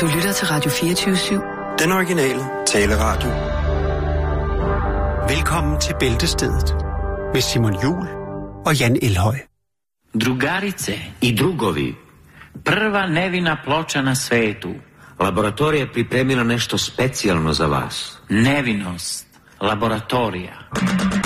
Du lytter til Radio 24-7. Den originale taleradio. Velkommen til Bæltestedet med Simon Jul og Jan Elhøj. Drugarice i drugovi, prva nevina ploča na svetu. Laboratorija je pripremila nešto specijalno za vas. Nevinost, laboratorija. Ja,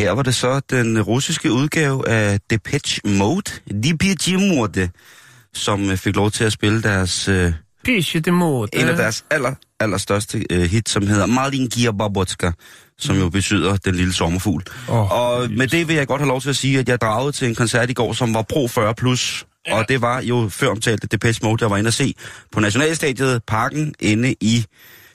her var det så den russiske udgave af Depeche Mode, Depeche Mode, som øh, fik lov til at spille deres, øh, Piche de mode. en af deres aller, allerstørste øh, hit, som hedder Malinkia Babotska, som jo betyder den lille sommerfugl. Åh, og med det vil jeg godt have lov til at sige, at jeg dragede til en koncert i går, som var pro 40 plus. Ja. Og det var jo før omtalte Depeche Mode, jeg var inde at se på Nationalstadiet, parken inde i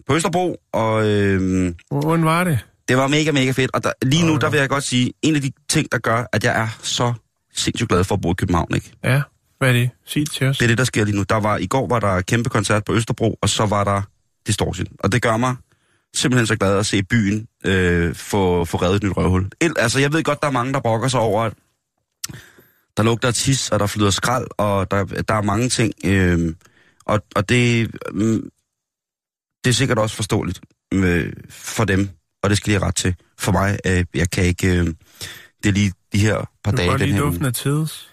på Østerbro, og øh, Hvordan var det? Det var mega, mega fedt. Og der, lige nu, der vil jeg godt sige, en af de ting, der gør, at jeg er så sindssygt glad for at bo i København, ikke? Ja, hvad er det? Sig det til os. Det er det, der sker lige nu. Der var, I går var der kæmpe koncert på Østerbro, og så var der Distortion. Og det gør mig simpelthen så glad at se byen øh, få, få reddet et nyt røvhul. El, altså, jeg ved godt, der er mange, der brokker sig over, at der lugter tis, og der flyder skrald, og der, der er mange ting. Øh, og, og det, øh, det er sikkert også forståeligt øh, for dem, og det skal de have ret til. For mig, øh, jeg kan ikke... Øh, det er lige de her par Du dage... kan den lige her duften af tids.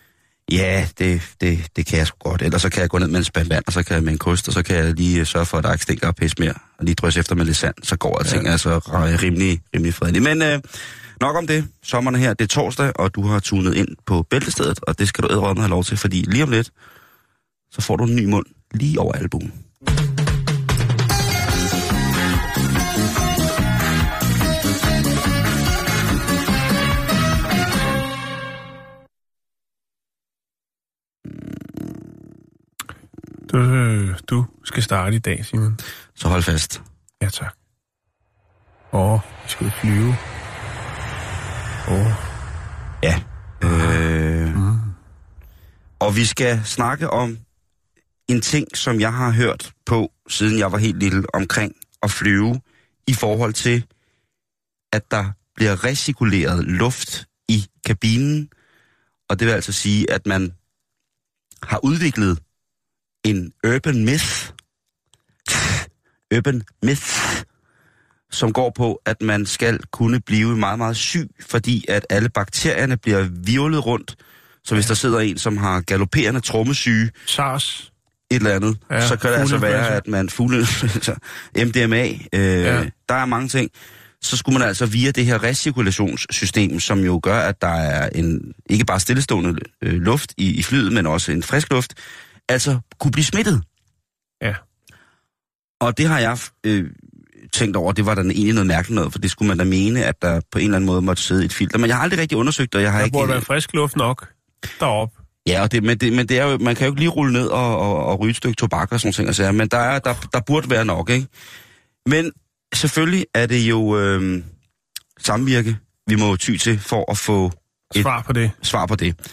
Ja, det, det, det kan jeg sgu godt. Ellers så kan jeg gå ned med en spand vand, og så kan jeg med en kost, og så kan jeg lige øh, sørge for, at der ikke stinker og pis mere, og lige drysse efter med lidt sand, så går alting ja. altså ri- rimelig, rimelig fredeligt. Men øh, nok om det. Sommeren er her, det er torsdag, og du har tunet ind på bæltestedet, og det skal du ædre have lov til, fordi lige om lidt, så får du en ny mund lige over albuen. Du, øh, du skal starte i dag, Simon. Så hold fast. Ja, tak. Åh, vi skal flyve. Åh, Ja. Øh, Og vi skal snakke om en ting, som jeg har hørt på, siden jeg var helt lille, omkring at flyve, i forhold til, at der bliver recirkuleret luft i kabinen. Og det vil altså sige, at man har udviklet en urban myth, urban myth, som går på, at man skal kunne blive meget, meget syg, fordi at alle bakterierne bliver virvlet rundt. Så hvis der sidder en, som har galopperende trommesyge, SARS. et eller andet, Ja, så kan det altså være, at man fugle, altså MDMA, øh, ja. der er mange ting. Så skulle man altså via det her recirkulationssystem, som jo gør, at der er en ikke bare stillestående øh, luft i, i flyet, men også en frisk luft, altså kunne blive smittet. Ja. Og det har jeg øh, tænkt over, det var da egentlig noget mærkeligt noget, for det skulle man da mene, at der på en eller anden måde måtte sidde et filter. Men jeg har aldrig rigtig undersøgt det, og jeg har Der ikke... burde være frisk luft nok derop. Ja, og det, men, det, men det er jo, man kan jo ikke lige rulle ned og, og, og ryge et stykke tobak og sådan ting, altså, men der, er, der, der burde være nok, ikke? Men selvfølgelig er det jo øh, samvirke, vi må ty til for at få Et- Svar på det. svar på det.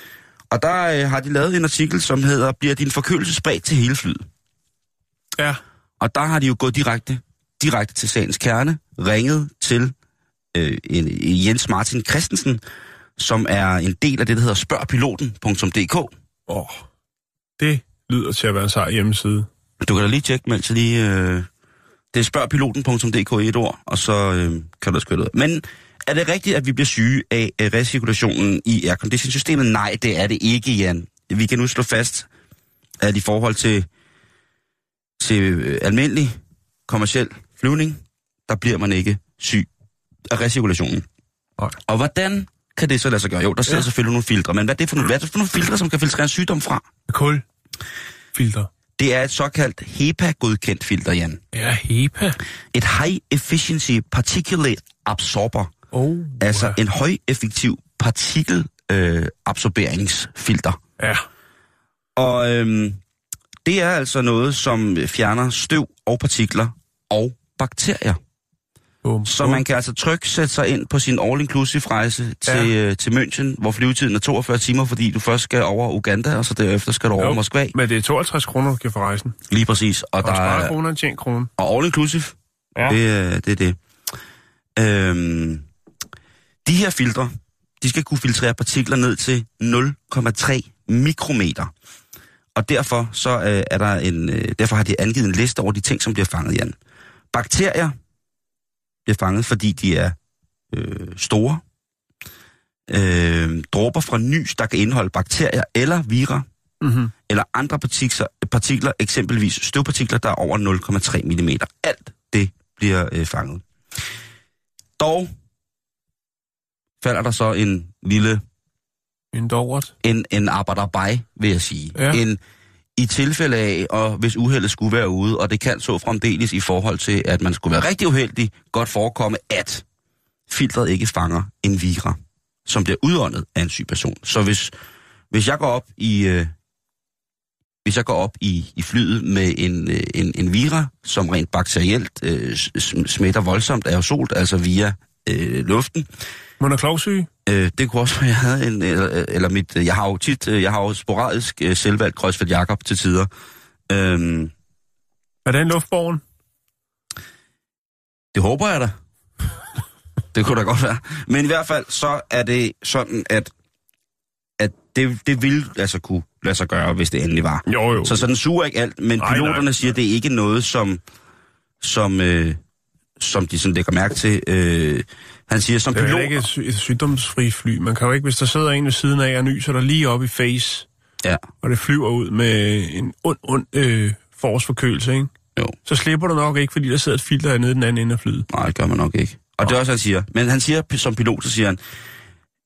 Og der øh, har de lavet en artikel, som hedder, bliver din forkølelse spredt til hele flyet? Ja. Og der har de jo gået direkte, direkte til sagens kerne, ringet til øh, en, en Jens Martin Christensen, som er en del af det, der hedder spørgpiloten.dk. Åh, det lyder til at være en sej hjemmeside. Du kan da lige tjekke, mens jeg lige... Øh, det er spørgpiloten.dk i et ord, og så øh, kan du skrive ud. Men er det rigtigt, at vi bliver syge af øh, recirkulationen i airconditionsystemet? Nej, det er det ikke, Jan. Vi kan nu slå fast, at i forhold til, til øh, almindelig kommersiel flyvning, der bliver man ikke syg af recirkulationen. Nej. Og hvordan kan det så lade sig gøre? Jo, der sidder. Ja. selvfølgelig nogle filtre, men hvad er det for nogle, hvad er det for nogle filtre, som kan filtrere en sygdom fra? Kul. Filter. Det er et såkaldt HEPA-godkendt filter, Jan. Ja, HEPA. Et High Efficiency Particulate Absorber. Oh, Altså en højeffektiv partikelabsorberingsfilter. Øh. Ja. og øhm, det er altså noget, som fjerner støv og partikler og bakterier. Bum, Så man kan altså trygt sætte sig ind på sin all-inclusive rejse til, Ja. ja. til München, hvor flyvetiden er 42 timer, fordi du først skal over Uganda, og så derefter skal du over Jo, Moskva. Men det er 52 kroner, du kan få rejsen. Lige præcis. Og, Og der er, kroner, tjen kroner. og all-inclusive, Ja. det, er- det er det. Øhm, de her filtre, de skal kunne filtrere partikler ned til 0,3 mikrometer. Og derfor så øh, er der en, øh, derfor har de angivet en liste over de ting, som bliver fanget, Jan. Bakterier bliver fanget, fordi de er øh, store. Øh, dråber fra nys, der kan indeholde bakterier eller virer, Mm-hmm. eller andre partikler, partikler eksempelvis støvpartikler, der er over 0,3 mm. Alt det bliver øh, fanget. Dog falder der så en lille, En dovert. en, en arbejderbej, vil jeg sige. Ja. En, I tilfælde af, og hvis uheldet skulle være ude, og det kan så fremdeles i forhold til, at man skulle være rigtig uheldig, godt forekomme, at filtret ikke fanger en vira, som bliver udåndet af en syg person. Så hvis, hvis jeg går op i... Øh, hvis jeg går op i, i flyet med en, øh, en, en vira, som rent bakterielt øh, sm- smitter voldsomt aerosolt, altså via øh, luften, Man er klovsyge. Øh, det kunne også være, jeg havde en, eller, eller mit, jeg har jo tit, øh, jeg har jo sporadisk øh, selvvalgt Kreuzfeldt Jakob til tider. Øhm, Er det en luftborgen? det håber jeg da. det kunne da godt være. Men i hvert fald, så er det sådan, at, at det, det vil altså kunne lade sig gøre, hvis det endelig var. Jo, jo. Så, så den suger ikke alt, men Nej, piloterne nej. siger, at det er ikke noget, som, som, øh, som de sådan lægger mærke til. Øh, han siger, som Det er pilot... ikke et, sy- et sygdomsfri fly. Man kan jo ikke, hvis der sidder en ved siden af og nyser der lige op i face, Ja, og det flyver ud med en ond, ond øh, forårsforkølelse, ikke? jo. så slipper du nok ikke, fordi der sidder et filter nede den anden ende af flyet. Nej, det gør man nok ikke. Og det er også, han siger. Men han siger, som pilot, så siger han,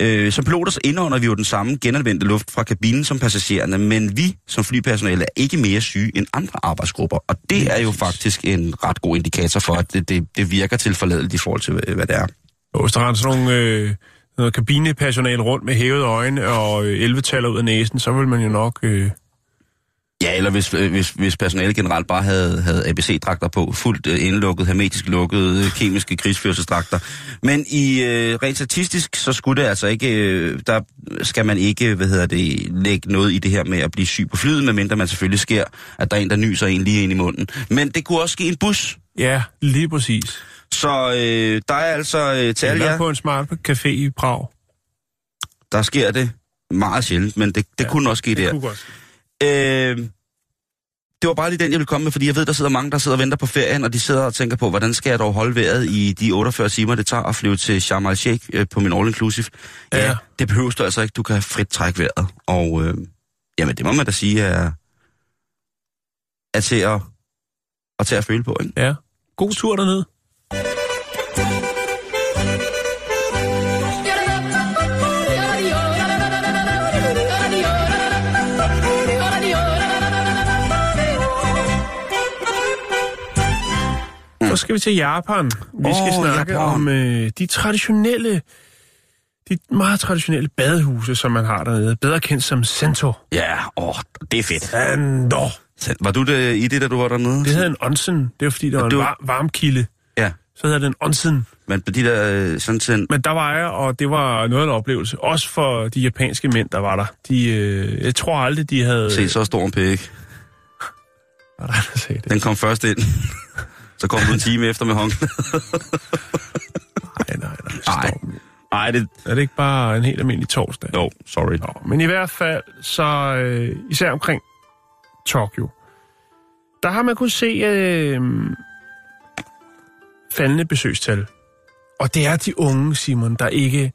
øh, som piloter så indånder vi jo den samme genanvendte luft fra kabinen som passagererne, men vi som flypersonale er ikke mere syge end andre arbejdsgrupper. Og det er jo faktisk en ret god indikator for, at det, det, det virker til forladeligt i forhold til, hvad det er. Og hvis der render sådan nogle, øh, noget kabinepersonale rundt med hævede øjne og øh, 11-taller ud af næsen, så vil man jo nok... Øh, Ja, eller hvis, øh, hvis, hvis personalet generelt bare havde, havde ABC-dragter på, fuldt øh, indlukket, hermetisk lukkede, øh, kemiske krigsførelsesdragter. Men i øh, rent statistisk, så skulle det altså ikke, øh, der skal man ikke, hvad hedder det, lægge noget i det her med at blive syg på flyet, medmindre man selvfølgelig sker, at der er en, der nyser en lige ind i munden. Men det kunne også ske i en bus. ja, lige præcis. Så øh, der er altså øh, til alle jer, på en smart café i Prag. der sker det meget sjældent, men det, det Ja, kunne også ske der. kunne godt. Øh, det var bare lige den, jeg ville komme med, fordi jeg ved, der sidder mange, der sidder og venter på ferien, og de sidder og tænker på, hvordan skal jeg dog holde vejret i de 48 timer, det tager at flyve til Sharm el-Sheikh øh, på min all-inclusive. Ja, Ja. det behøver du altså ikke. Du kan frit trække vejret. Og øh, jamen, det må man da sige er, er til at, at tage at føle på. Ikke? Ja. God tur derned. Skal vi til Japan. Vi Åh, skal snakke Japan. om øh, de traditionelle, de meget traditionelle badehuse, som man har dernede. Bedre kendt som Sento. Ja, åh, det er fedt. Sento. Var du det, i det, da du var dernede? Det hedder en onsen. Det var fordi, der var en det var- var, varmkilde. Ja, Så hedder det en onsen. men på de der øh, sådan sådan... Men der var jeg, og det var noget af en oplevelse. Også for de japanske mænd, der var der. De, øh, jeg tror aldrig, de havde... Se, så stor en pæk. Var der, der sagde det? Den kom først ind. Så kom du en time efter med håndklæde. Nej, nej, nej. Nej. Nej, det... Er det ikke bare en helt almindelig torsdag? Jo, sorry. Nå, men i hvert fald, så øh, især omkring Tokyo, der har man kunnet se øh, faldende besøgstal. Og det er de unge, Simon, der ikke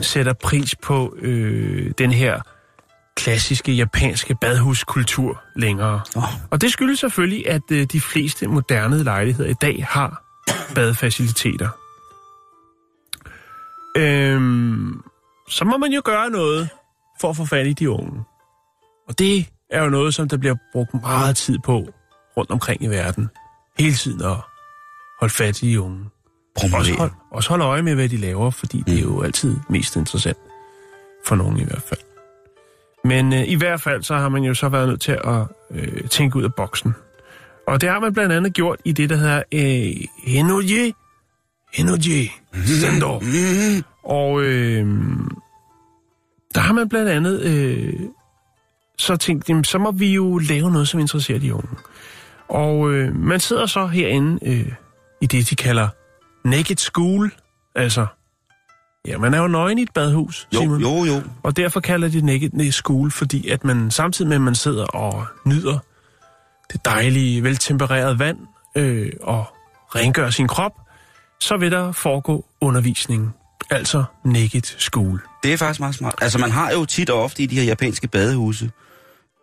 sætter pris på øh, den her klassiske japanske badhuskultur længere. Oh. Og det skyldes selvfølgelig, at øh, de fleste moderne lejligheder i dag har badefaciliteter. Øhm, så må man jo gøre noget for at få fat i de unge. Og det er jo noget, som der bliver brugt meget tid på rundt omkring i verden. Hele tiden at holde fat i de unge. Også Promovere. hold, også holde øje med, hvad de laver, fordi mm. det er jo altid mest interessant. For nogen i hvert fald. Men øh, i hvert fald, så har man jo så været nødt til at øh, tænke ud af boksen. Og det har man blandt andet gjort i det, der hedder øh, Henoye, Energy, Sendo. Og øh, der har man blandt andet øh, så tænkt, jamen, så må vi jo lave noget, som interesserer de unge. Og øh, man sidder så herinde øh, i det, de kalder naked school. Altså, ja, man er jo nøgen i et badhus, Jo, Simon. jo, jo. Og derfor kalder de det naked school, fordi at man samtidig med, at man sidder og nyder det dejlige, veltempererede vand øh, og rengør sin krop, så vil der foregå undervisning. Altså naked school. Det er faktisk meget smart. Altså, man har jo tit og ofte i de her japanske badehuse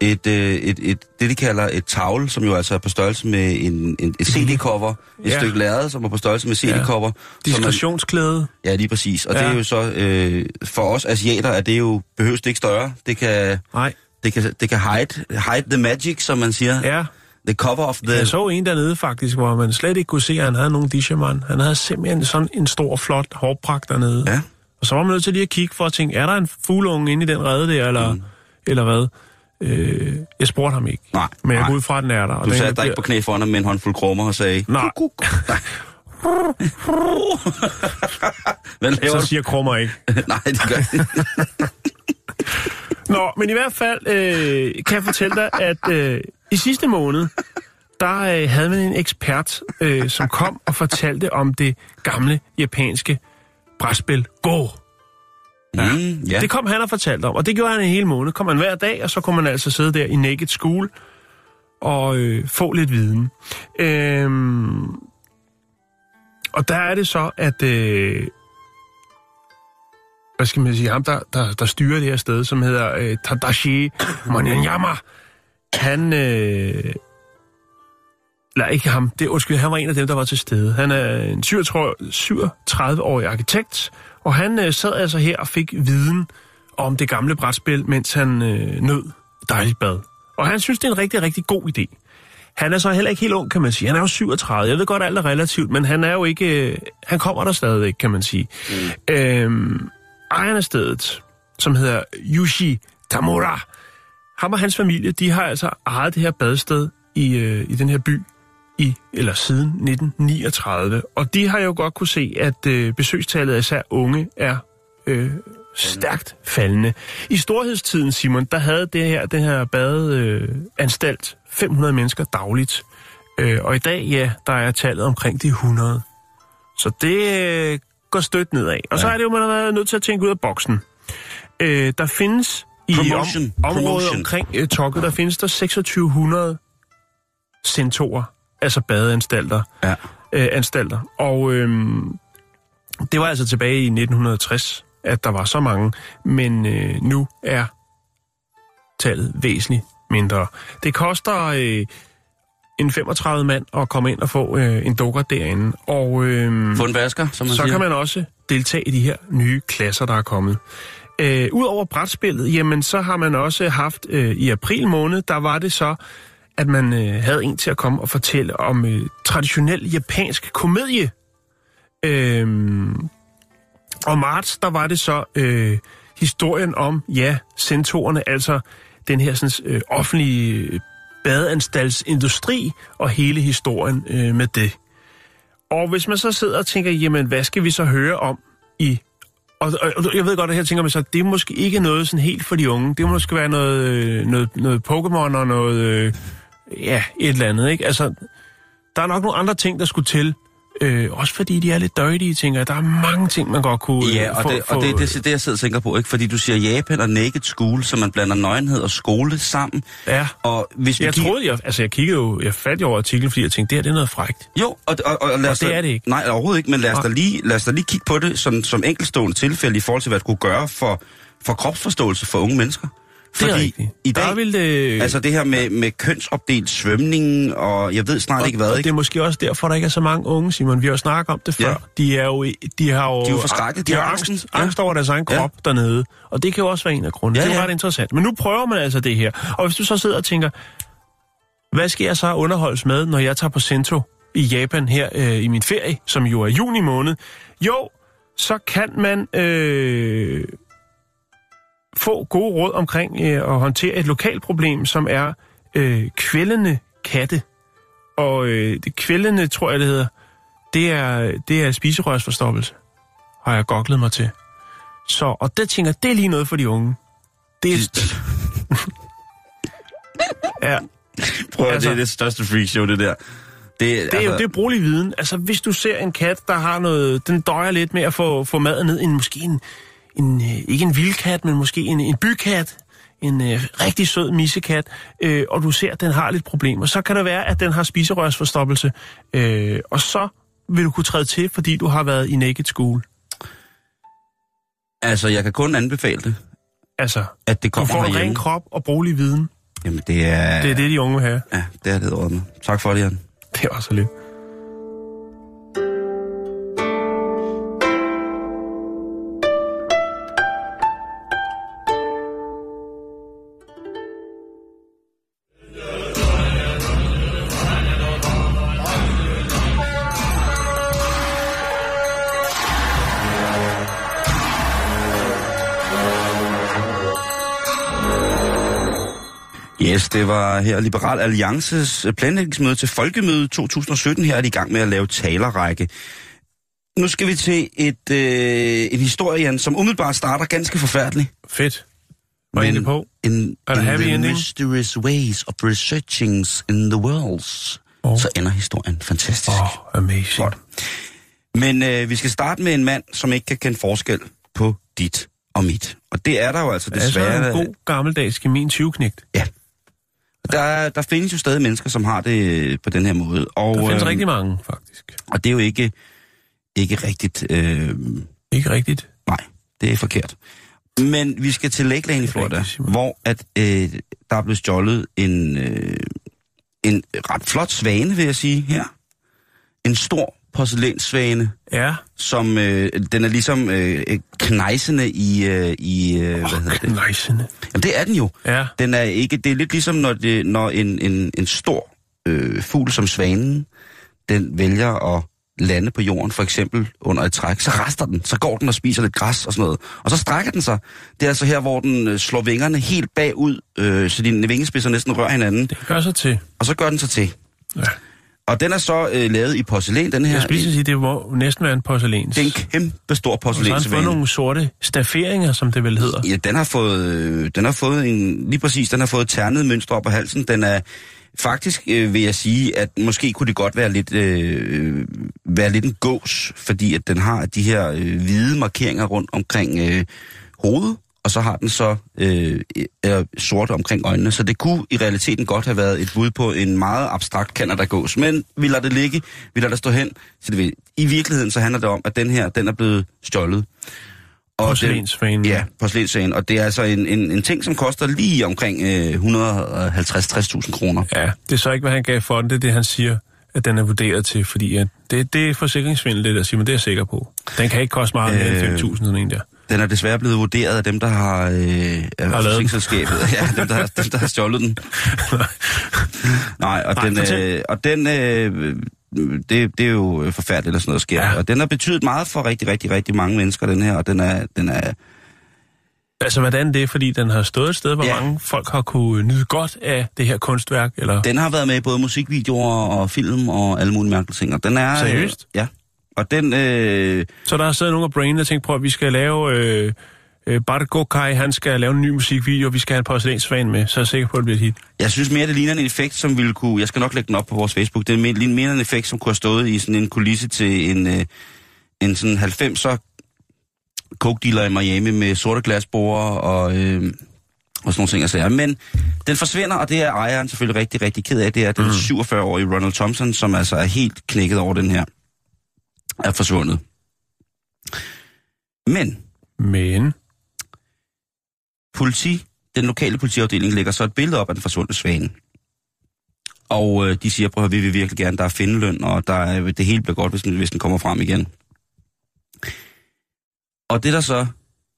et, øh, et, et, det, de kalder et tavle, som jo altså er på størrelse med en, en, et CD-cover. Et Ja. stykke lærred, som er på størrelse med CD-cover. man- Diskretionsklæde. Ja, lige præcis. Og ja. det Ja. er jo så, øh, for os asiater, er det jo, behøves det ikke større. Det kan, Nej, det kan, det kan hide, hide the magic, som man siger. ja. The cover of the... Jeg så en dernede faktisk, hvor man slet ikke kunne se, at han havde nogen disherman. Han havde simpelthen sådan en stor, flot hårpragt dernede. Ja. Og så var man nødt til lige at kigge for at tænke, er der en fugleunge inde i den rede der, eller, mm. eller hvad? Øh, jeg spurgte ham ikke. Nej, Men jeg går ud fra, at den er der. og Du satte dig ikke på knæ foran ham med en håndfuld krummer og sagde... Nej. Hvad laver Så siger krummer ikke. du? Nej, det gør ikke. Nå, men i hvert fald øh, kan jeg fortælle dig, at øh, i sidste måned, der øh, havde man en ekspert, øh, som kom og fortalte om det gamle japanske brætspil Go. Ja. Mm, ja. Det kom han og fortalte om, og det gjorde han en hel måned. Kom man hver dag, og så kunne man altså sidde der i Naked School og øh, få lidt viden. Øhm, og der er det så, at... Øh, hvad skal man sige? Ham, der, der, der styrer det her sted, som hedder øh, Tadashi Mananyama. Han... Øh, eller ikke ham, det, undskyld, han var en af dem, der var til stede. Han er en 37-årig arkitekt, og han øh, sad altså her og fik viden om det gamle brætspil, mens han øh, nød dejligt bad. Og han synes, det er en rigtig, rigtig god idé. Han er så heller ikke helt ung, kan man sige. Han er jo 37. Jeg ved godt, alt er relativt, men han er jo ikke... Øh, han kommer der stadigvæk, kan man sige. Mm. Øhm, ejeren af stedet, som hedder Yushi Tamura, ham og hans familie, de har altså ejet det her badested i, øh, i den her by i eller siden 1939. Og de har jo godt kunne se, at øh, besøgstallet af især unge er øh, stærkt faldende. I storhedstiden, Simon, der havde det her, den her badeanstalt øh, anstalt 500 mennesker dagligt. Øh, og i dag, ja, der er tallet omkring de 100. Så det øh, går stødt nedad. Og ja. så er det jo, man har været nødt til at tænke ud af boksen. Øh, der findes i Promotion. om, området Promotion. omkring øh, Tokket, der findes der 2600 centorer, altså badeanstalter. Ja. Øh, anstalter. Og øhm, det var altså tilbage i 1960, at der var så mange, men øh, nu er tallet væsentligt mindre. Det koster øh, en 35 mand at komme ind og få øh, en dukker derinde, og øh, Få en vasker, som man så siger. kan man også deltage i de her nye klasser, der er kommet. Øh, Udover brætspillet, jamen så har man også haft øh, i april måned, der var det så, at man øh, havde en til at komme og fortælle om øh, traditionel japansk komedie. Øh, og marts, der var det så øh, historien om, ja, centorerne, altså den her sådan, øh, offentlige øh, badeanstaltsindustri og hele historien øh, med det. Og hvis man så sidder og tænker, jamen hvad skal vi så høre om i... Og, og, og jeg ved godt, at her tænker man så, det er måske ikke noget sådan helt for de unge. Det må måske være noget, øh, noget, noget Pokémon og noget... Øh, ja, et eller andet, ikke? Altså, der er nok nogle andre ting, der skulle til. Øh, også fordi de er lidt døjtige, tænker jeg. Der er mange ting, man godt kunne... øh, Ja, og, få, det, få, og det, det, det, det, jeg sidder og tænker på, ikke? Fordi du siger Japan og naked school, så man blander nøgenhed og skole sammen. Ja. Og hvis vi Jeg kigger- troede, jeg, altså jeg kiggede jo, jeg faldt jo over artiklen, fordi jeg tænkte, det her det er noget frægt. Jo, og, og, og, lad os Og det da- er det ikke. Nej, overhovedet ikke, men lad os, da lige, lad os da lige kigge på det som, som enkeltstående tilfælde i forhold til, hvad det kunne gøre for, for kropsforståelse for unge mennesker. Det er rigtigt. i dag, Der vil det... altså det her med, med kønsopdelt svømning, og jeg ved snart ikke hvad, og ikke? det er måske også derfor, der ikke er så mange unge, Simon. Vi har jo snakket om det før. Ja. De er jo, de har jo, De er jo forskrækket, De de har angst, angsten. Ja. angst over deres egen Ja. krop dernede. Og det kan jo også være en af grundene. Ja, det er ja. ret interessant. Men nu prøver man altså det her. Og hvis du så sidder og tænker, hvad skal jeg så underholdes med, når jeg tager på Sento i Japan her øh, i min ferie, som jo er juni måned? Jo, så kan man øh, få gode råd omkring øh, at håndtere et lokalt problem, som er øh, kvældende katte. Og øh, det kvældende, tror jeg, det hedder. det er, det er spiserørsforstoppelse, har jeg goklet mig til. Så, og det tænker det er lige noget for de unge. Det er... ja, Prøv at Altså- det er det største freakshow, det der. Det, det er jo det er brugelig viden. Altså, hvis du ser en kat, der har noget... Den døjer lidt med at få, få maden ned i en, måske en, en... øh, Ikke en vildkat, men måske en, en bykat. En øh, rigtig sød missekat. Øh, og du ser, at den har lidt problemer. Så kan det være, at den har spiserørsforstoppelse. Øh, og så vil du kunne træde til, fordi du har været i naked school. Altså, jeg kan kun anbefale det, Altså, at det du kommer får en ren krop og brugelig viden. Jamen, det er... Det er det, de unge vil have. Ja, det er det med. Tak for det, Jan. Det er også lidt. Det var her Liberal Alliances planlægningsmøde til Folkemøde 2017. Her er de i gang med at lave talerrække. Nu skal vi til et, øh, en historie, Jan, som umiddelbart starter ganske forfærdeligt. Fedt. Var egentlig på? In, Er in happy the ending? mysterious ways of researchings in the worlds. Åh. Så ender historien fantastisk. Oh, amazing. Godt. Men øh, vi skal starte med en mand, som ikke kan kende forskel på dit og mit. Og det er der jo altså Altså desværre. en god gammeldags gemin 20 knægt. Ja. Der, er- der findes jo stadig mennesker, som har det øh, på den her måde. Og, Der findes øhm, rigtig mange, faktisk. og det er jo ikke, ikke rigtigt. Øh, Ikke rigtigt. nej, det er forkert. Men vi skal til Lake Lane i Florida, rigtigt, hvor at, øh, der er blevet stjålet en, øh, en ret flot svane, vil jeg sige her. En stor porcelænssvane, Ja, som øh, den er ligesom øh, knejsende i, øh, i øh, hvad hedder det? knejsende. Jamen, det er den jo. Ja, Den er ikke, det er lidt ligesom, når, det, når en, en, en stor øh, fugl som svanen, den vælger at lande på jorden, for eksempel under et træk, så rester den, så går den og spiser lidt græs og sådan noget. Og så strækker den sig. Det er altså her, hvor den øh, slår vingerne helt bagud, øh, så dine vingespidser næsten rører hinanden, det gør sig til. og så gør den sig til. Ja. Og den er så øh, lavet i porcelæn, den her. Jeg skulle sige, det må næsten være en porcelæns. Det er en kæmpe stor Og så har han fået porcelænsvane. nogle sorte stafferinger, som det vel hedder. Ja, den har fået, øh, den har fået en, lige præcis, den har fået ternet mønstre op på halsen. Den er, faktisk øh, vil jeg sige, at måske kunne det godt være lidt, øh, være lidt en gås, fordi at den har de her øh, hvide markeringer rundt omkring øh, hovedet, og så har den så øh, øh, sorte omkring øjnene. Så det kunne i realiteten godt have været et bud på en meget abstrakt Canada-gås. Men vi lader det ligge, vi lader det stå hen. Så det vil, I virkeligheden så handler det om, at den her, den er blevet stjålet. Og Porcelænsvanen. Ja, porcelænssagen. Og det er altså en, en, en ting, som koster lige omkring øh, 150-60.000 kroner. Ja, det er så ikke, hvad han gav for den. Det er det, han siger, at den er vurderet til. Fordi at det, det er forsikringsvindel, det der, Simon. Det er jeg sikker på. Den kan ikke koste meget mere Øh, end 5.000, sådan en der. Den er desværre blevet vurderet af dem, der har... Øh, den. forsikringsselskabet. ja, dem der, har- dem, der har stjålet den. Nej, og Nej, den, øh, og den øh, det, det er jo forfærdeligt, at sådan noget sker. Ja. Og den har betydet meget for rigtig, rigtig, rigtig mange mennesker, den her. Og den er, den er Altså, hvordan det er, fordi den har stået et sted, hvor Ja. mange folk har kunne nyde godt af det her kunstværk, eller... Den har været med i både musikvideoer og film og alle mulige mærkelige ting. Og den er, Seriøst? Øh, ja. Og den... Øh, Så der har siddet nogle af brain, der tænkt på, at vi skal lave... Øh, øh, Kai, han skal lave en ny musikvideo, og vi skal have en porcelænsvan med, så er jeg sikker på, at det bliver et hit. Jeg synes mere, det ligner en effekt, som ville kunne... Jeg skal nok lægge den op på vores Facebook. Det er mere, ligner mere en effekt, som kunne have stået i sådan en kulisse til en, øh, en sådan 90'er coke dealer i Miami med sorte glasborer og, øh, og sådan nogle ting. Altså, Men den forsvinder, og det er ejeren selvfølgelig rigtig, rigtig ked af. Det er den Mm. 47-årige Ronald Thompson, som altså er helt knækket over den her, er forsvundet. Men Men... politi, den lokale politiafdeling lægger så et billede op af den forsvundne svane. Og øh, de siger, prøv at vi vil virkelig gerne, der er findeløn, og der er, det hele bliver godt, hvis den, hvis den kommer frem igen. Og det der så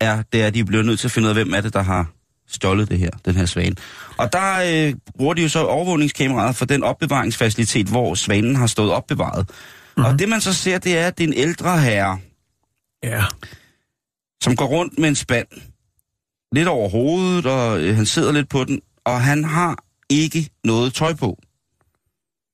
er, det er, at de bliver nødt til at finde ud af, hvem er det, der har stjålet det her, den her svane. Og der øh, bruger de jo så overvågningskameraet for den opbevaringsfacilitet, hvor svanen har stået opbevaret. Mm-hmm. Og det man så ser, det er, at det er en ældre herre, Ja, som går rundt med en spand. Lidt over hovedet, og øh, han sidder lidt på den, og han har ikke noget tøj på.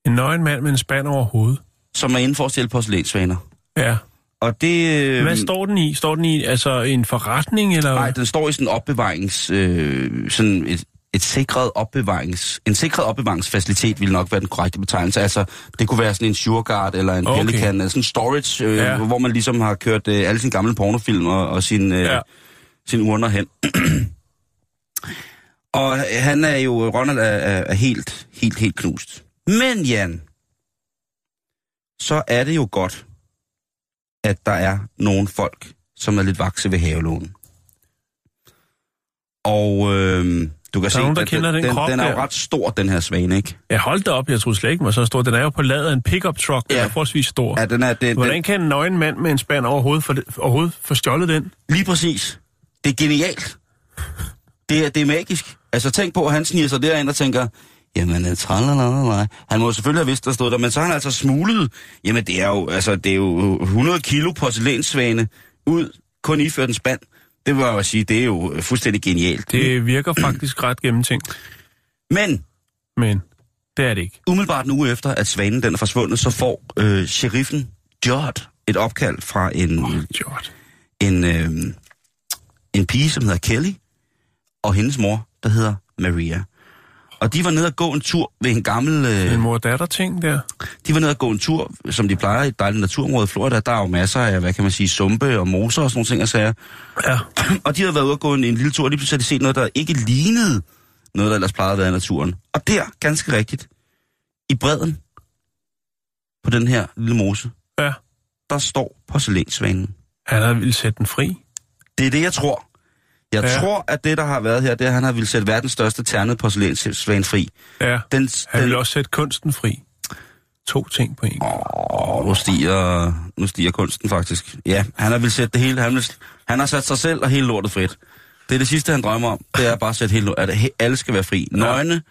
en nøgen mand med en spand over hovedet. som er inden for at stille porcelænsvaner. Ja. Og det... Øh, Hvad står den i? Står den i altså en forretning, eller? Nej, den står i sådan en opbevarings... Øh, sådan et, et sikret opbevarings... En sikret opbevaringsfacilitet ville nok være den korrekte betegnelse. Altså, det kunne være sådan en Sureguard eller en Okay. Pelican, eller sådan en storage, øh, Ja. hvor man ligesom har kørt øh, alle sine gamle pornofilm og, og sine øh, Ja. sin urner hen. og han er jo... Ronald er, er, er helt, helt, helt knust. Men Jan, så er det jo godt, at der er nogle folk, som er lidt vakse ved havelån. Og øh, du kan se, nogen, der at kender den den, krop den er jo ret stor, den her svane, ikke? Ja, hold da op, jeg troede slet ikke, den var så stor. Den er jo på ladet af en pickup truck, den Ja. er forholdsvis stor. Ja, den er, den, Hvordan den, kan en nøgen mand med en spand overhovedet det, overhovedet få stjålet den? lige præcis. Det er genialt. Det er, det er magisk. Altså tænk på, at han sniger sig derind og tænker, jamen, øh, tralalala. Han må selvfølgelig have vidst, der stod der, men så har han altså smuglet, jamen det er jo, altså, det er jo 100 kilo porcelænsvane ud, kun iført en spand. Det vil jeg jo sige, det er jo fuldstændig genialt. Det virker faktisk ret gennemtænkt, Men men det er det ikke. umiddelbart en uge efter, at svanen den er forsvundet, så får øh, sheriffen Judd et opkald fra en, Oh, George. en, øh, en pige, som hedder Kelly, og hendes mor, der hedder Maria. Og de var nede og gå en tur ved en gammel... Øh, En mor-datter-ting der. de var nede og gå en tur, som de plejer i et dejligt naturområde i Florida. Der er jo masser af, hvad kan man sige, sumpe og moser og sådan nogle ting og sager. Ja. Og de havde været ude og gå en, en lille tur, og lige pludselig havde de set noget, der ikke lignede noget, der ellers plejede at være i naturen. Og der, ganske rigtigt, i bredden på den her lille mose, Ja. der står porcelænsvanen. Han havde ville sætte den fri. Det er det, jeg tror. Jeg Ja. tror, at det, der har været her, det er, at han har ville sætte verdens største ternede porcelænsvane fri. Ja. Den, Han den, ville også sætte kunsten fri. To ting på en gang. Åh, nu stiger, nu stiger kunsten faktisk. Ja, han har vil sætte det hele. Han, vil, han har sat sig selv og hele lortet frit. Det er det sidste, han drømmer om. Det er bare at sætte hele lortet. At alle skal være fri. Nøgne.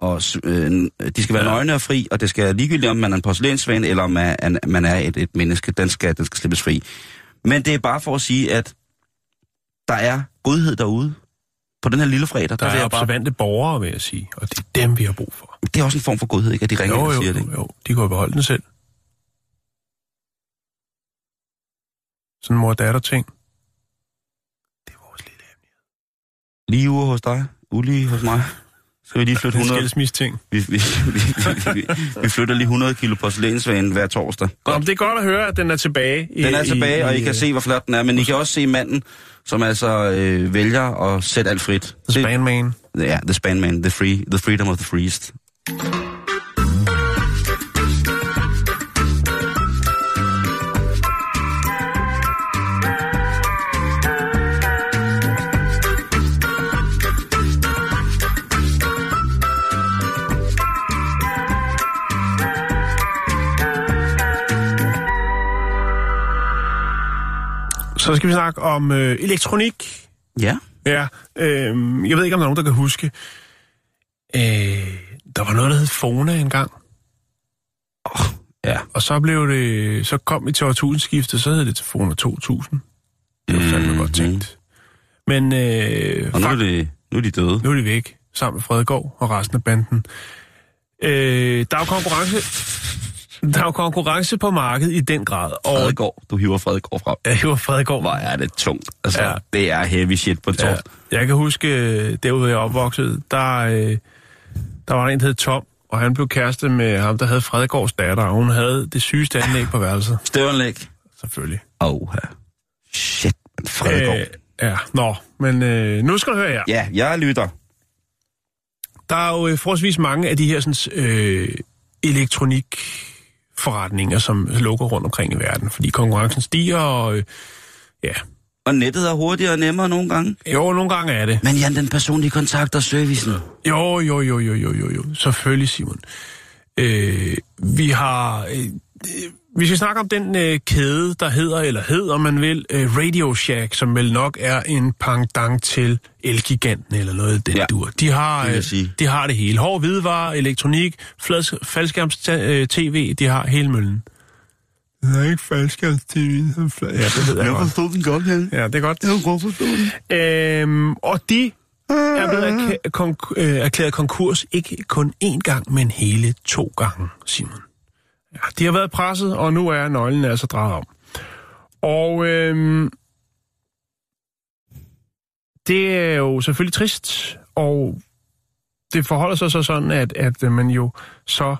Og, øh, de skal være Ja. nøgne og fri, og det skal ligegyldigt, om man er en porcelænsvane, eller om man er, man er et, et menneske. Den skal, den skal slippes fri. Men det er bare for at sige, at der er godhed derude. På den her lille fredag, der, Der er jeg bare... observante borgere, vil jeg sige. Og det er dem, vi har brug for. Det er også en form for godhed, ikke? At de ringer Jo, og jo, siger jo, det. jo. De kunne have beholdt den selv. Sådan mor-datter-ting. Det er vores lille hemmelighed. Lige ude hos dig, ulige hos mig. Skal vi lige flytte Det er en 100... skilsmisse-ting. Vi, vi, vi, vi, vi, flytter lige 100 kilo porcelænsvane hver torsdag. Nå, men det er godt at høre, at den er tilbage. I, Den er tilbage, og I i, kan se, hvor flot den er, men I kan også se manden, som altså øh, vælger at sætte alt frit. The Span Man. Det, ja, the span man, the, free, the freedom of the freest. Så skal vi snakke om øh, elektronik. Ja. Ja, øh, jeg ved ikke, om der er nogen, der kan huske. Øh, der var noget, der hed Fona engang. Ja. Og så blev det, så kom vi til årtusindskiftet, så hed det til Fona 2000. Det var fandme Mhm. godt tænkt. Men øh, Og nu er, det, nu er de døde. nu er de væk, sammen med Fredegård og resten af banden. Øh, der er jo konkurrence, der er jo konkurrence på markedet i den grad. Og Fredegård. Du hiver Fredegård frem. jeg hiver Fredegård. Hvor er det tungt. Altså, Ja. det er heavy shit på det Ja, jeg kan huske, øh, derude jeg opvokset, der, øh, der var en, der hed Tom, og han blev kæreste med ham, der havde Fredegårds datter, og hun havde det sygeste anlæg på værelset, Støvnlæg. selvfølgelig. Åh, shit, Fredegård. Øh, ja, nå, men øh, nu skal du høre her. Ja, jeg lytter. Der er jo øh, forholdsvis mange af de her sådan, øh, elektronikforretninger, som lukker rundt omkring i verden, fordi konkurrencen stiger, og øh, ja, Og nettet er hurtigere og nemmere nogle gange. jo, nogle gange er det. Men Jan, den personlige kontakt og servicen. Jo, jo, jo, jo, jo, jo, jo. Selvfølgelig, Simon. Øh, vi har... Øh, vi skal snakke om den øh, kæde, der hedder, eller hed, om man vil, øh, Radio Shack, som vel nok er en pangdang til Elgiganten eller noget af den ja, dur. De har, jeg øh, de har det hele. Hård hvidevare, elektronik, flad- faldskærms-tv, de har hele møllen. Det er ikke faldskærms-tv. Ja, det ved jeg godt. forstod den godt, Jan. Ja, det er godt. Jeg kunne godt forstå den. Øhm, og de er blevet erklæ- konk- øh, erklæret konkurs ikke kun én gang, men hele to gange, Simon. Ja, de har været presset, og nu er nøglen altså drejet om. Og øhm, det er jo selvfølgelig trist, og det forholder sig så sådan, at, at man jo så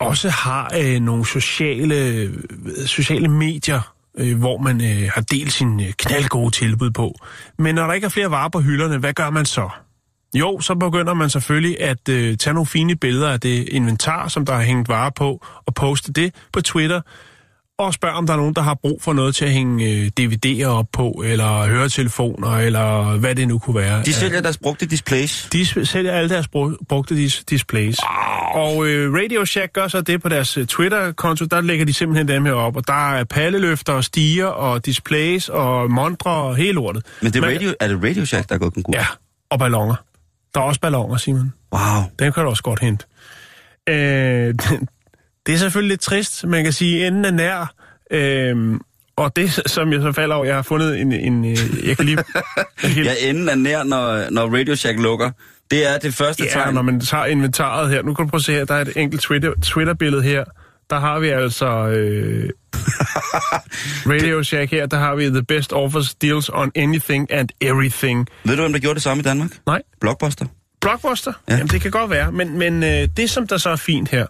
også har øh, nogle sociale, øh, sociale medier, øh, hvor man øh, har delt sin øh, knaldgode tilbud på. Men når der ikke er flere varer på hylderne, hvad gør man så? Jo, så begynder man selvfølgelig at øh, tage nogle fine billeder af det inventar, som der har hængt varer på, og poste det på Twitter, og spørge, om der er nogen, der har brug for noget til at hænge øh, DVD'er op på, eller høretelefoner, eller hvad det nu kunne være. De sælger deres brugte displays. De sælger alle deres bru- brugte dis- displays. Og øh, Radio Shack gør så det på deres øh, Twitter-konto. Der lægger de simpelthen dem her op. Og der er palleløfter og stiger og displays og montre og hele lortet. Men det er, Men- radio, er det Radio Shack, der er gået konkurs? Ja, og ballonger. Der er også ballonger, Simon. Wow. Den kan du også godt hente. Øh, det er selvfølgelig lidt trist. Man kan sige, enden er nær. Øh, og det, som jeg så falder over, jeg har fundet en... en øh, jeg kan lige... Jeg kan, Ja, enden er nær, når, når Radio Shack lukker. Det er det første Ja, tegn. når man tager inventaret her. Nu kan du prøve at se her, der er et enkelt Twitter, Twitter-billede her. Der har vi altså øh, Radio Shack her. Der har vi the best offers deals on anything and everything. Ved du, hvem der gjorde det samme i Danmark? Nej, Blockbuster. Blockbuster? Ja. Ja. Jamen, det kan godt være. Men, men øh, det, som der så er fint her,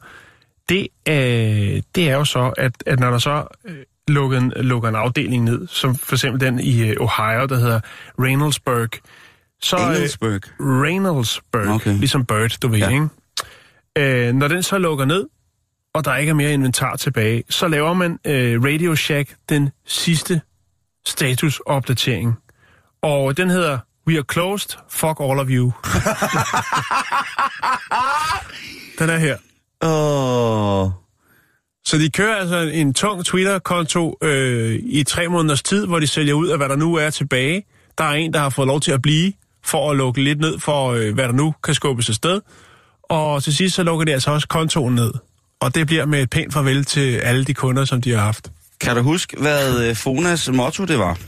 det, øh, det er jo så, at, at når der så øh, lukker, en, lukker en afdeling ned, som for eksempel den i øh, Ohio, der hedder Reynoldsburg, så... øh, Engelsburg. Reynoldsburg, Okay. ligesom Bird, du ved, ja. ikke? Øh, når den så lukker ned, og der ikke er mere inventar tilbage, så laver man øh, Radio Shack den sidste statusopdatering. Og den hedder We are closed, fuck all of you. den er her. Åh... Så de kører altså en tung Twitter-konto øh, i tre måneders tid, hvor de sælger ud af, hvad der nu er tilbage. Der er en, der har fået lov til at blive, for at lukke lidt ned for, øh, hvad der nu kan skubbes afsted. Og til sidst så lukker de altså også kontoen ned. Og det bliver med et pænt farvel til alle de kunder, som de har haft. Kan du huske, hvad øh, Fonas motto det var?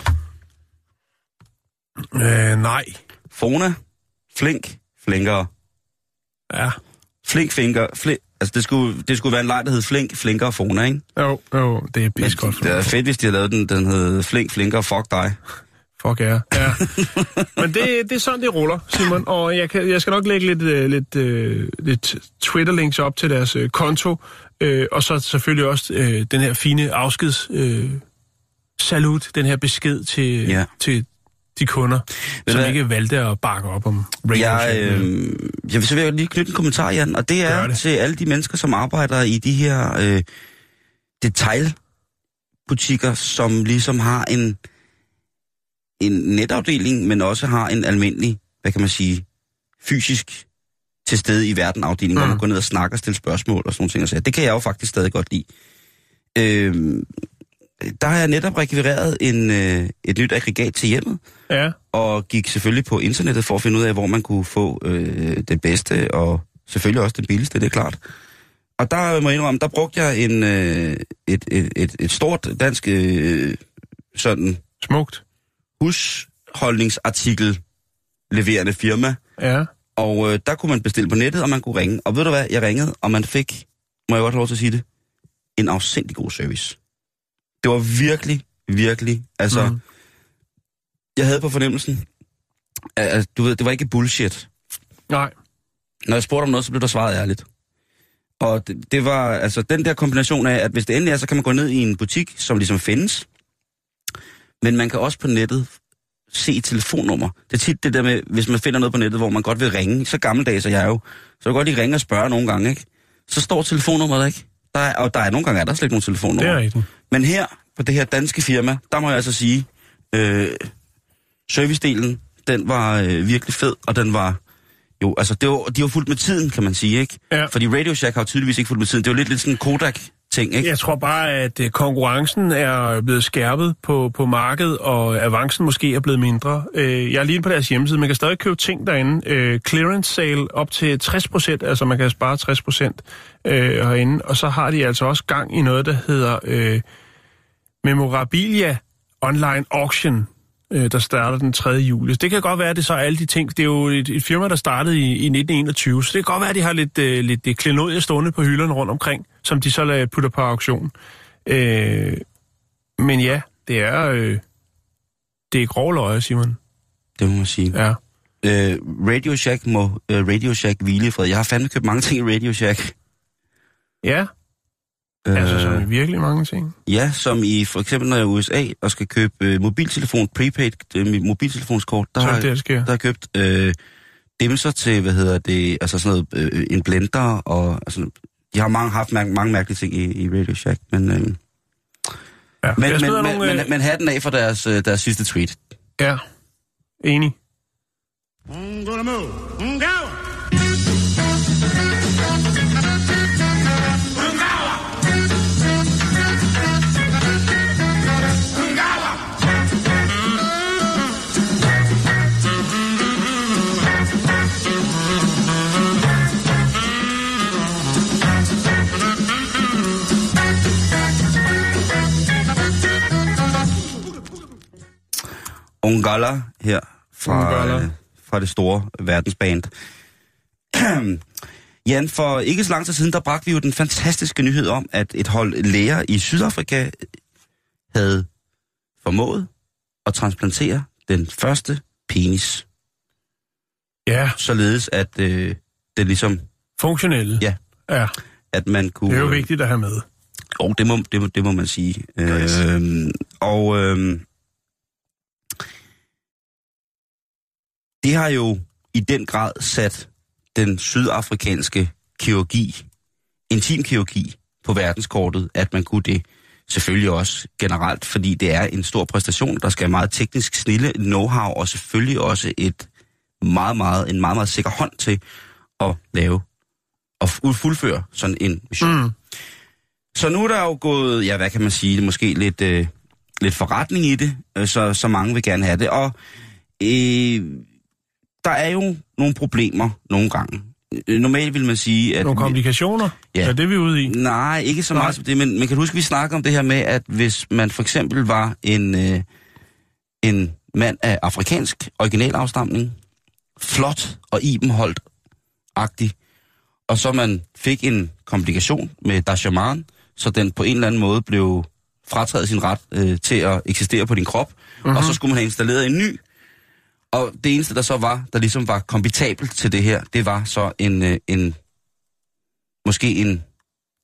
Øh, nej. Fona, flink, flinkere. Ja. Flink, flinker, flink. Altså, det skulle, det skulle være en leg, der hed flink, flinkere, Fona, ikke? Jo, jo, det er pis godt. Det er fedt, hvis de havde lavet den, den hed flink, flinkere, fuck dig. Fuck ja. ja. Men det, det er sådan, det ruller, Simon. Og jeg, kan, jeg skal nok lægge lidt, øh, lidt, øh, lidt Twitter-links op til deres øh, konto. Øh, og så selvfølgelig også øh, den her fine afskeds øh, salut, den her besked til, Ja. til de kunder, du som hvad? ikke valgte at bakke op om Radio Jeg, øh, jeg vil så vil jeg lige knytte en kommentar, Jan, og det er det. til alle de mennesker, som arbejder i de her øh, detailbutikker, som ligesom har en, en netafdeling, men også har en almindelig, hvad kan man sige, fysisk til stede i verden afdeling, mm. hvor Mm. man går ned og snakker og stiller spørgsmål og sådan. Og sager. det kan jeg jo faktisk stadig godt lide. Øh, der har jeg netop rekvireret en, øh, et nyt aggregat til hjemmet, Ja, og gik selvfølgelig på internettet for at finde ud af, hvor man kunne få øh, det bedste, og selvfølgelig også det billigste, det er klart. Og der må jeg indrømme, der brugte jeg en, øh, et, et, et, et stort dansk øh, sådan smukt. Husholdningsartikel leverende firma, Ja, og øh, der kunne man bestille på nettet, og man kunne ringe. Og ved du hvad, jeg ringede, og man fik, må jeg godt have lov til at sige det, en afsindig god service. Det var virkelig, virkelig, altså, mm. Jeg havde på fornemmelsen, at, at du ved, det var ikke bullshit. nej. Når jeg spurgte om noget, så blev der svaret ærligt. Og det, det var altså den der kombination af, at hvis det endelig er, så kan man gå ned i en butik, som ligesom findes. Men man kan også på nettet se et telefonnummer. Det er tit det der med, hvis man finder noget på nettet, hvor man godt vil ringe, så gammeldags er jeg jo, så jeg godt lige ringe og spørge nogle gange, ikke? Så står telefonnummeret ikke. Der er, og der er nogle gange er der slet ikke nogen Det er telefonnummer. rigtigt. Men her, på det her danske firma, der må jeg altså sige, øh, servicedelen, den var øh, virkelig fed, og den var jo, altså det var, de var fuldt med tiden, kan man sige, ikke? Ja. Fordi Radio Shack har jo tydeligvis ikke fuldt med tiden. Det var lidt, lidt sådan en ting, ikke? Jeg tror bare, at øh, konkurrencen er blevet skærpet på, på markedet, og avancen måske er blevet mindre. Øh, jeg er lige inde på deres hjemmeside. Man kan stadig købe ting derinde. Øh, clearance sale op til 60 procent, altså man kan spare 60 procent herinde. Og så har de altså også gang i noget, der hedder øh, Memorabilia Online Auction, der starter den 3. juli. Det kan godt være, at det så er alle de ting. Det er jo et, et firma, der startede i, i 1921, så det kan godt være, at de har lidt, øh, lidt klenodier stående på hylderne rundt omkring, som de så lader putter på auktion. Øh, men ja, det er, øh, det er grov løje, Simon. Det må man sige. Ja. Øh, Radio Shack må øh, Radio Shack hvile i fred. Jeg har fandme købt mange ting i Radio Shack. Ja, øh, altså som i virkelig mange ting. Ja, som i for eksempel når jeg er i USA og skal købe øh, mobiltelefon, prepaid øh, mit mobiltelefonskort, der Så har, det, der sker. der har købt øh, dimser til, hvad hedder det, altså sådan noget, øh, en blender, og altså, de har mange, haft mange, mange mærkelige ting i, i Radio Shack, men, øh, men, Ja. men, men, smider men, nogle, øh, men, men hatten af for deres, øh, deres sidste tweet. Ja, enig. Ungala her fra, Ungala. øh, fra det store verdensband. Jan, for ikke så lang tid siden, der bragte vi jo den fantastiske nyhed om, at et hold læger i Sydafrika havde formået at transplantere den første penis, Ja, således at øh, det ligesom, funktionelle. Ja. Ja, at man kunne... det er jo vigtigt at have med. Og det må, det må, det må man sige. Øhm, og øhm, det har jo i den grad sat den sydafrikanske kirurgi, intimkirurgi, på verdenskortet, at man kunne det. Selvfølgelig også generelt, fordi det er en stor præstation, der skal meget teknisk snille, know-how og selvfølgelig også et meget, meget, en meget, meget sikker hånd til at lave og fu- fuldføre sådan en mission. Mm. Så nu er der jo gået, ja, hvad kan man sige, måske lidt, øh, lidt forretning i det, øh, så, så mange vil gerne have det. Og øh, der er jo nogle problemer nogle gange. Øh, Normalt vil man sige, at... Nogle komplikationer? Ja. Ja. Er det, vi er ude i? Nej, ikke så Nej. meget som det, men man kan du huske, vi snakker om det her med, at hvis man for eksempel var en, øh, en mand af afrikansk originalafstamning, flot og ibenholdt-agtig, og så man fik en komplikation med Dashaman, så den på en eller anden måde blev frataget sin ret øh, til at eksistere på din krop, mm-hmm. og så skulle man have installeret en ny. Og det eneste, der så var, der ligesom var kombitabelt til det her, det var så en, øh, en måske en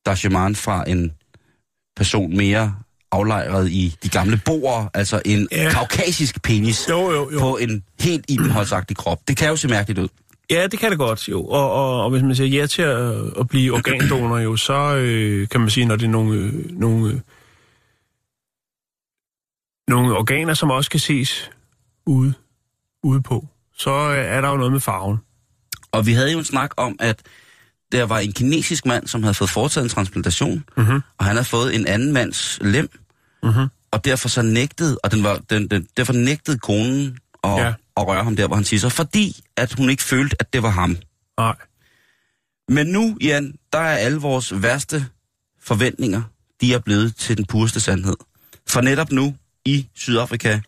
Dashaman fra en person mere aflejret i de gamle boer, altså en ja. kaukasisk penis Jo, jo, jo. på en helt ibenholdsagtig krop. Det kan jo se mærkeligt ud. Ja, det kan det godt, jo. Og, og, og hvis man siger ja til at, at blive organdonor, jo, så øh, kan man sige, når det er nogle, øh, nogle, øh, nogle organer, som også kan ses ude, ude på, så øh, er der jo noget med farven. Og vi havde jo en snak om, at der var en kinesisk mand, som havde fået foretaget en transplantation, Mhm. og han havde fået en anden mands lem, Mhm. og derfor så nægtede, og den var, den, den, derfor nægtede konen at, ja. at røre ham der, hvor han tisser, fordi at hun ikke følte, at det var ham. Nej. Men nu, Jan, der er alle vores værste forventninger, de er blevet til den pureste sandhed. For netop nu i Sydafrika,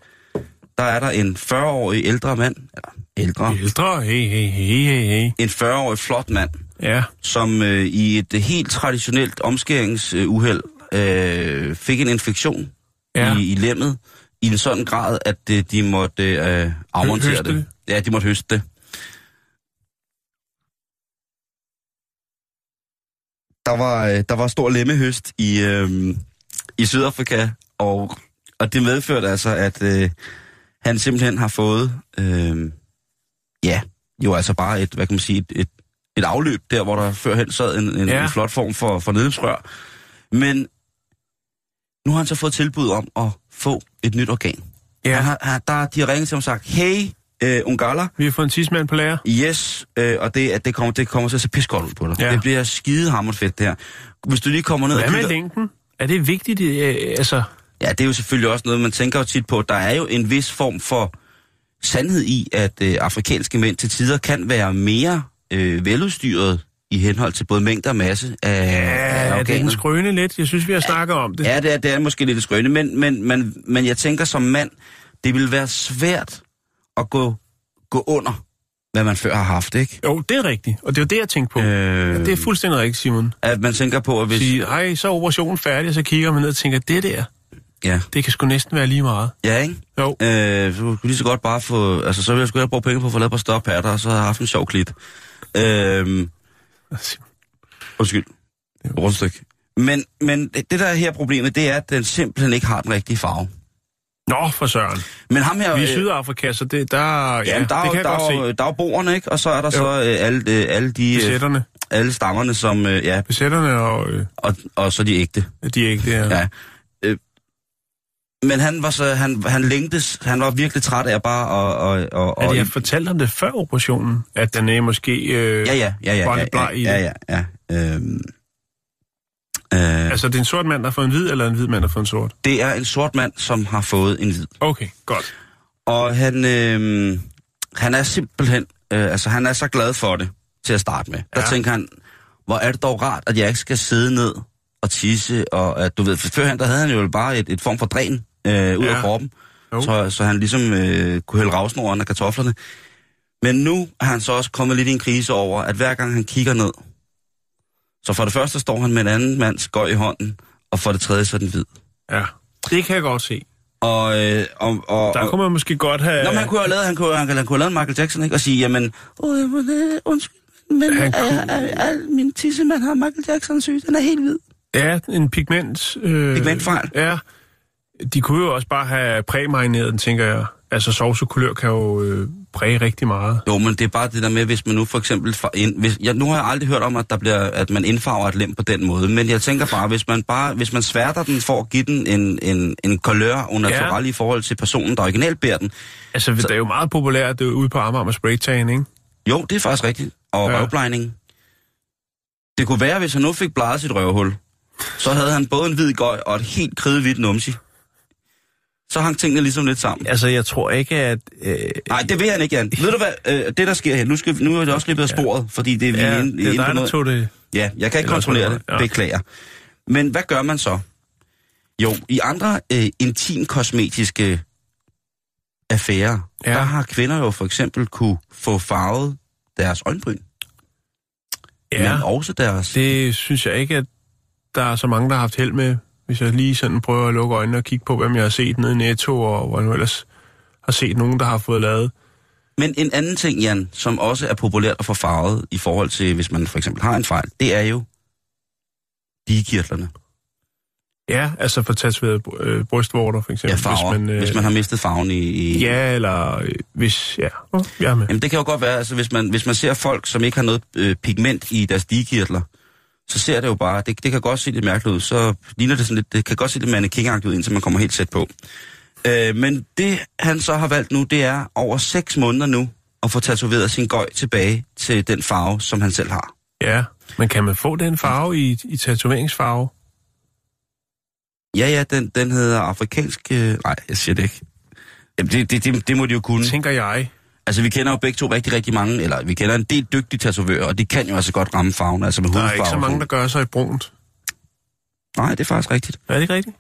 der er der en 40-årig ældre mand, eller ældre, Ældre, hey, hey, hey, hey, hey. en 40-årig flot mand, Ja, som øh, i et helt traditionelt omskæringsuheld øh, fik en infektion Ja. i, i lemmet i en sådan grad, at øh, de måtte øh, afmontere Høste det. det? Ja, de måtte høste det. Der var, øh, der var stor lemmehøst i, øh, i Sydafrika, og, og det medførte altså, at øh, han simpelthen har fået, øh, ja, jo altså bare et, hvad kan man sige, et, et, et afløb der, hvor der førhen sad en, en, Ja. en flot form for, for nedløbsrør. Men nu har han så fået tilbud om at få et nyt organ. ja. Han har, han, der, de har ringet til ham og sagt, hey, øh, Ungala, Vi har fået en tidsmand på lager. yes, øh, og det, at det, kommer, det kommer til at se pis godt ud på dig. Ja. Det bliver skide hammerende fedt, det her. Hvis du lige kommer ned Hvad og med kigger... længden? Er det vigtigt? Øh, altså, Ja, det er jo selvfølgelig også noget, man tænker jo tit på. Der er jo en vis form for sandhed i, at øh, afrikanske mænd til tider kan være mere øh, veludstyret i henhold til både mængde og masse af, af ja, det er den skrøne lidt. Jeg synes, vi har snakket om det. Ja, det er, det er måske lidt skrøne, men, men, men, men jeg tænker som mand, det vil være svært at gå, gå under hvad man før har haft, ikke? Jo, det er rigtigt. Og det er jo det, jeg tænkte på. Øh, Ja, det er fuldstændig rigtigt, Simon. At man tænker på, at hvis... Sige, ej, så er operationen færdig, og så kigger man ned og tænker, det der, Ja, det kan sgu næsten være lige meget. ja ikke? Jo. Øh, så kunne lige så godt bare få... Altså, så ville jeg sgu have brugt penge på at få lavet et par større patter, og så har jeg haft en sjov klit. Øh, undskyld. Rundstykke. Men, men det der er her problemet, det er, at den simpelthen ikke har den rigtige farve. Nå, for søren. Men ham her... Vi er i øh, Sydafrika, så det, der, ja, der, er det jo- kan der, godt er jo- se. der er jo boerne, ikke? Og så er der så øh, alle, øh, alle de... Øh, Besætterne. alle stammerne, som... Øh, ja, Besætterne og øh, og, og så de ægte. de er ikke der. Ja. Men han var så... Han, han længtes... Han var virkelig træt af bare at... Og, og, og, de har fortalt om det før operationen? At den er måske øh, ja, ja, ja, ja, var ja, lidt bleg i ja, det? ja, ja. Øhm, øh, Altså, det er en sort mand, der har fået en hvid, eller en hvid mand, der har fået en sort? det er en sort mand, som har fået en hvid. Okay, godt. Og han, øh, han er simpelthen, øh, altså han er så glad for det til at starte med. Der Ja. tænker han, hvor er det dog rart, at jeg ikke skal sidde ned og tisse, og at du ved, førhen der havde han jo bare et, et form for dræn øh, ud Ja. af kroppen, Jo. så, så han ligesom øh, kunne hælde ravsnoren af kartoflerne. Men nu er han så også kommet lidt i en krise over, at hver gang han kigger ned, så for det første står han med en anden mands gøj i hånden, og for det tredje så er den hvid. Ja, det kan jeg godt se. Og, øh, og, og, Der kunne man måske godt have... Nå, men han kunne have lavet, han kunne, han, han kunne have lavet Michael Jackson, ikke? Og sige, jamen, oh, jamen øh, undskyld, men Han kunne- er, er, er, min tissemand har Michael Jackson syg, den er helt hvid. Ja, en pigment... Øh, Pigmentfejl. Ja. De kunne jo også bare have præmarineret den, tænker jeg. Altså, sovsekulør kan jo øh, præge rigtig meget. Jo, men det er bare det der med, hvis man nu for eksempel... Ind, hvis, jeg, nu har jeg aldrig hørt om, at, der bliver, at man indfarver et lem på den måde, men jeg tænker bare, hvis man bare hvis man sværter den for at give den en, en, en kulør under Ja. ja. i forhold til personen, der originalt bærer den, Altså, det er jo meget populært det er ude på Amager med spraytan, ikke? jo, det er faktisk rigtigt. Og Ja. røvblejning. Det kunne være, hvis han nu fik bladet sit røvhul, så havde han både en hvid gøj og et helt kridhvidt numsi. Så hang tingene ligesom lidt sammen. Altså, jeg tror ikke, at... Øh, Nej, det vil han ikke, Jan. Ved du hvad, øh, det der sker her, nu, skal, nu er det også løbet af sporet, fordi det er vi ja, inde, det er inde på dig, der noget. tog det... Ja, jeg kan ikke Eller kontrollere det. ja. Beklager. Men hvad gør man så? Jo, i andre øh, intim-kosmetiske affærer, Ja. ja. der har kvinder jo for eksempel kunne få farvet deres øjenbryn, Ja, men også deres... det synes jeg ikke, at der er så mange, der har haft held med. Hvis jeg lige sådan prøver at lukke øjnene og kigge på, hvem jeg har set nede i Netto, og hvor jeg nu ellers har set nogen, der har fået lavet. Men en anden ting, Jan, som også er populært at få farvet i forhold til, hvis man for eksempel har en fejl, det er jo digekirtlerne. Ja, altså for tatoveret øh, brystvorter, for Ja, eksempel. farver, hvis man, øh, hvis man har mistet farven i... i Ja, eller øh, hvis... Ja, oh, jeg er med. Jamen det kan jo godt være, altså hvis man, hvis man ser folk, som ikke har noget øh, pigment i deres digekirtler, så ser det jo bare, det, det kan godt se lidt mærkeligt ud, så ligner det sådan lidt, det kan godt se lidt mannequin ud, indtil man kommer helt tæt på. Øh, men det han så har valgt nu, det er over 6 måneder nu, at få tatoveret sin gøj tilbage til den farve, som han selv har. Ja, men kan man få den farve i, i tatoveringsfarve? Ja, ja, den, den hedder afrikansk... Øh, nej, jeg siger det ikke. Jamen, det, det, det, det må de jo kunne. Tænker jeg. Altså, vi kender jo begge to rigtig, rigtig mange, eller vi kender en del dygtige tatovører, og de kan jo altså godt ramme farven, altså med Der er ikke så mange, der gør sig i brunt. Nej, det er faktisk rigtigt. Er det ikke rigtigt?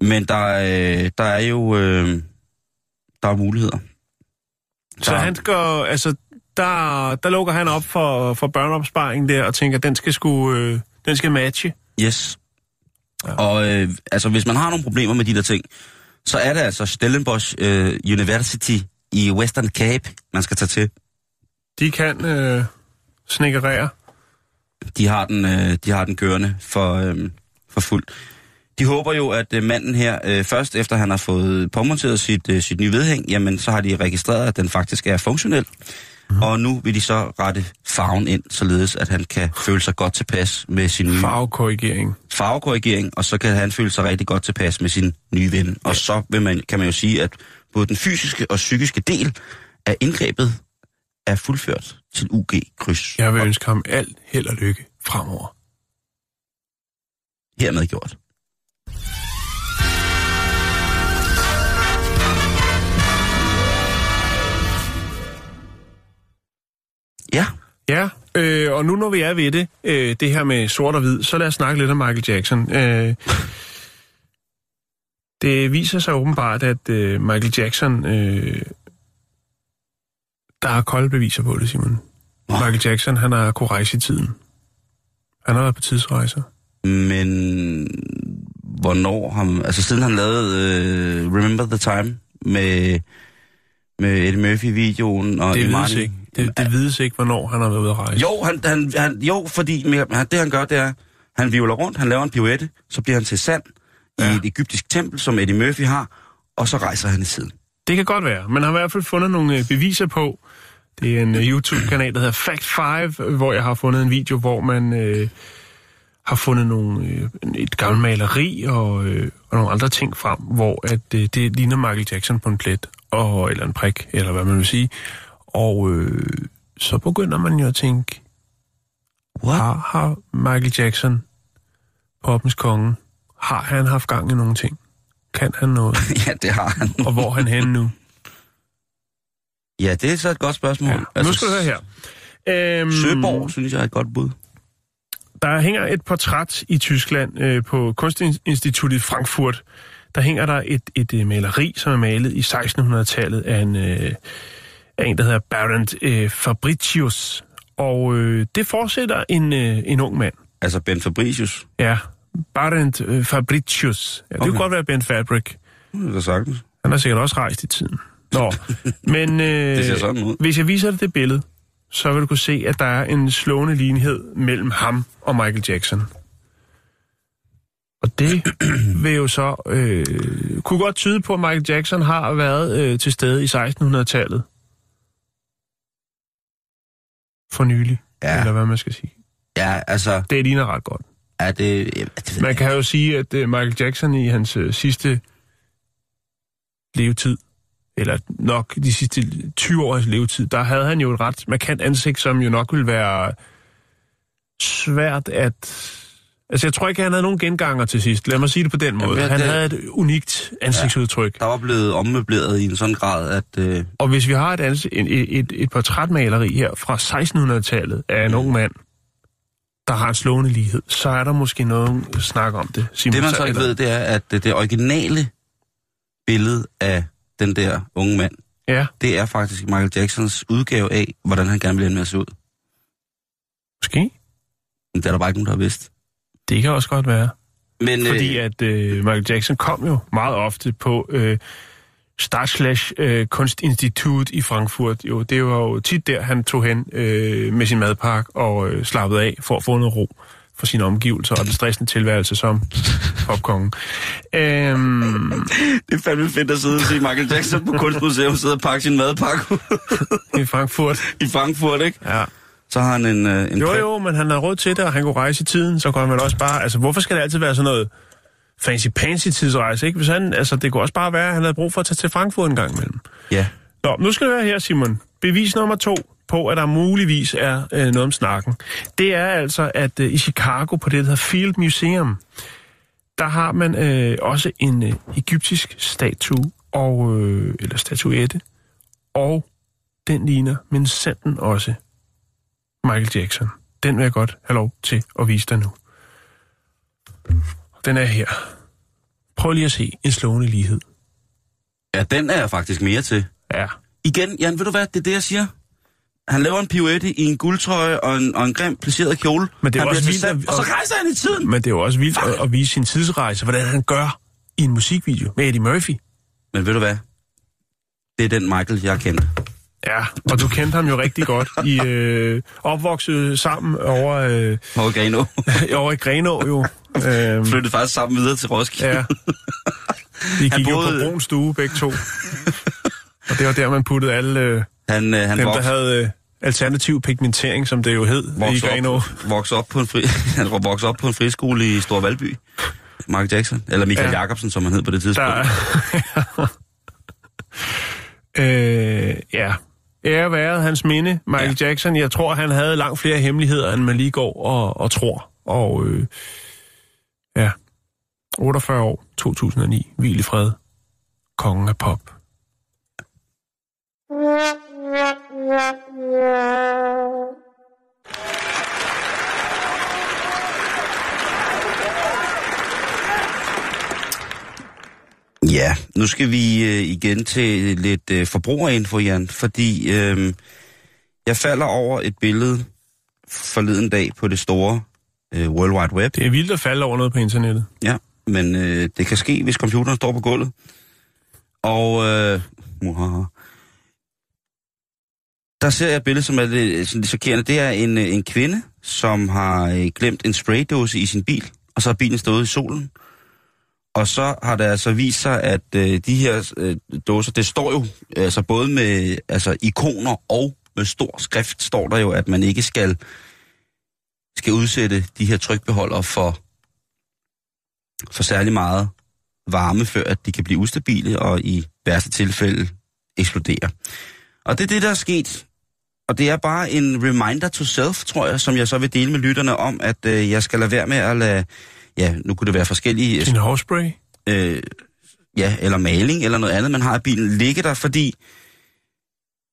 Men der, er, øh, der er jo øh, der er muligheder. Så Der- han skal, altså, der, der lukker han op for, for børneopsparing der, og tænker, den skal sgu, øh, den skal matche. Yes. Ja. Og øh, altså, hvis man har nogle problemer med de der ting, så er det altså Stellenbosch øh, University i Western Cape, man skal tage til. De kan øh, snikkerere. De har den, øh, de har den kørende for, øh, for fuld. De håber jo, at øh, manden her, øh, først efter han har fået påmonteret sit, øh, sit nye vedhæng, jamen så har de registreret, at den faktisk er funktionel. Mm. Og nu vil de så rette farven ind, således at han kan føle sig godt tilpas med sin nye Farvekorrigering. farvekorrigering, og så kan han føle sig rigtig godt tilpas med sin nye ven. Og så vil man, kan man jo sige, at både den fysiske og psykiske del af indgrebet er fuldført til UG-kryds. Jeg vil ønske ham alt held og lykke fremover. Hermed gjort. Ja, Ja, øh, og nu når vi er ved det, øh, det her med sort og hvid, så lad os snakke lidt om Michael Jackson. Øh, det viser sig åbenbart, at øh, Michael Jackson, øh, Der er kolde beviser på det, Simon. Michael Jackson, han har kunne rejse i tiden. Han har været på tidsrejser. Men hvornår ham... Altså siden han lavede uh, Remember the Time med, med Eddie Murphy-videoen og Det vides ikke. Det, det vides ikke, hvornår han har været ude at rejse. Jo, han, han, han, jo, fordi han, det han gør, det er, han vivler rundt, han laver en pirouette, så bliver han til sand ja. I et egyptisk tempel, som Eddie Murphy har, og så rejser han i tiden. Det kan godt være. Man har i hvert fald fundet nogle øh, beviser på. Det er en øh, YouTube-kanal, der hedder Fact 5, hvor jeg har fundet en video, hvor man øh, har fundet nogle, øh, et gammelt maleri og, øh, og nogle andre ting frem, hvor at, øh, det ligner Michael Jackson på en plet, og, eller en prik, eller hvad man vil sige. Og øh, så begynder man jo at tænke, What? har, har Michael Jackson, poppens konge, har han haft gang i nogle ting? Kan han noget? ja, det har han. og hvor er han henne nu? Ja, det er så et godt spørgsmål. Ja. Altså, nu skal du høre her. Øhm, Søborg, synes jeg er et godt bud. Der hænger et portræt i Tyskland øh, på Kunstinstituttet i Frankfurt. Der hænger der et, et øh, maleri, som er malet i 1600-tallet af en, øh, af en der hedder Berend øh, Fabricius. Og øh, det fortsætter en, øh, en ung mand. Altså Ben Fabricius. Ja, Berend øh, Fabricius. Ja, det okay. Kunne godt være Ben Fabric. Det er da sagtens. Han har sikkert også rejst i tiden. Nå, men øh, Det ser sådan ud. hvis jeg viser dig det billede, så vil du kunne se, at der er en slående lighed mellem ham og Michael Jackson. Og det vil jo så øh, kunne godt tyde på, at Michael Jackson har været øh, til stede i 1600-tallet. For nylig, Ja. eller hvad man skal sige. Ja, altså, Det ligner ret godt. Er det... Ja, det Man jeg kan jo sige, at øh, Michael Jackson i hans øh, sidste levetid, eller nok de sidste 20 års levetid, der havde han jo et ret markant ansigt, som jo nok ville være svært at... Altså, jeg tror ikke, han havde nogen genganger til sidst. Lad mig sige det på den måde. Jamen, han det- havde et unikt ansigtsudtryk. Der var blevet ommøbleret i en sådan grad, at... Øh, Og hvis vi har et, ansigt, et, et, et portrætmaleri her fra 1600-tallet af en ung mand, der har en slående lighed, så er der måske noget snak om det. Simon. det man så ikke ved, det er, at det, det originale billede af den der unge mand, Ja, det er faktisk Michael Jacksons udgave af, hvordan han gerne ville ende med at se ud. måske. Men det er der bare ikke nogen, der har vidst. Det kan også godt være. Men, Fordi øh, at øh, Michael Jackson kom jo meget ofte på øh, Staatsschlech øh, Kunstinstitut i Frankfurt. Jo, det var jo tit der, han tog hen øh, med sin madpakke og øh, slappede af for at få noget ro for sine omgivelser og den stressende tilværelse som popkongen. Øhm, det er fandme fedt at sidde og se Michael Jackson på Kunstmuseum, sidde og pakke sin madpakke I Frankfurt. i Frankfurt, ikke? Ja. Så har han en, øh, en Jo, jo, men han havde råd til det, og han kunne rejse i tiden, så kunne han vel også bare... Altså, hvorfor skal det altid være sådan noget fancy-pansy tidsrejse, ikke? Hvis han, altså, det kunne også bare være, at han havde brug for at tage til Frankfurt en gang imellem. Ja. Nå, nu skal det være her, Simon. Bevis nummer to på, at der muligvis er øh, noget om snakken. Det er altså, at øh, i Chicago på det, der hedder Field Museum, der har man øh, også en øh, egyptisk statue, og, øh, eller statuette, og den ligner, men sanden også Michael Jackson. Den vil jeg godt have lov til at vise dig nu. Den er her. Prøv lige at se en slående lighed. ja, den er jeg faktisk mere til. Ja, Igen, Jan, ved du hvad, det er det, jeg siger. Han laver en pirouette i en guldtrøje og en, og en grim placeret kjole. Men det er han også vildt, at- Og så rejser han i tiden. Men det er jo også vildt at, at vise sin tidsrejse, hvordan han gør i en musikvideo med Eddie Murphy. Men ved du hvad? Det er den Michael, jeg kendte. Ja, og du kendte ham jo rigtig godt. I øh, opvokset sammen over, øh, Paul Gano over i Grenå jo. Øh, flyttede faktisk sammen videre til Roskilde. ja. Vi gik jo boede- på brun stue begge to. Og det var der, man puttede alle øh, Han, øh, han dem, der voksede, havde øh, alternativ pigmentering, som det jo hed i voksede, Grenå. op, voksede, op på en fri, han var vokset op på en friskole i Stor Valby. Michael Jackson. Eller Michael ja. Jacobsen, som han hed på det tidspunkt. Der... øh, ja. Ære været hans minde, Michael ja. Jackson. Jeg tror, han havde langt flere hemmeligheder, end man lige går og, og tror. Og øh, ja, 48 år, 2009, hvil i fred. Kongen af pop. Ja, nu skal vi øh, igen til lidt øh, forbrugerinfo, Jan, fordi øh, jeg falder over et billede forleden dag på det store øh, World Wide Web. Det er vildt at falde over noget på internettet. Ja, men øh, det kan ske, hvis computeren står på gulvet. Og øh, muhaha. der ser jeg et billede, som er lidt, sådan lidt chokerende. Det er en, øh, en kvinde, som har øh, glemt en spraydåse i sin bil, og så har bilen stået i solen. Og så har det altså vist sig, at øh, de her øh, dåser, det står jo altså både med altså, ikoner og med stor skrift, står der jo, at man ikke skal, skal udsætte de her trykbeholdere for, for særlig meget varme, før at de kan blive ustabile og i værste tilfælde eksplodere. Og det er det, der er sket. Og det er bare en reminder to self, tror jeg, som jeg så vil dele med lytterne om, at øh, jeg skal lade være med at lade, ja, nu kunne det være forskellige, Sin hårspray. øh, ja, eller maling eller noget andet, man har i bilen, ligge der, fordi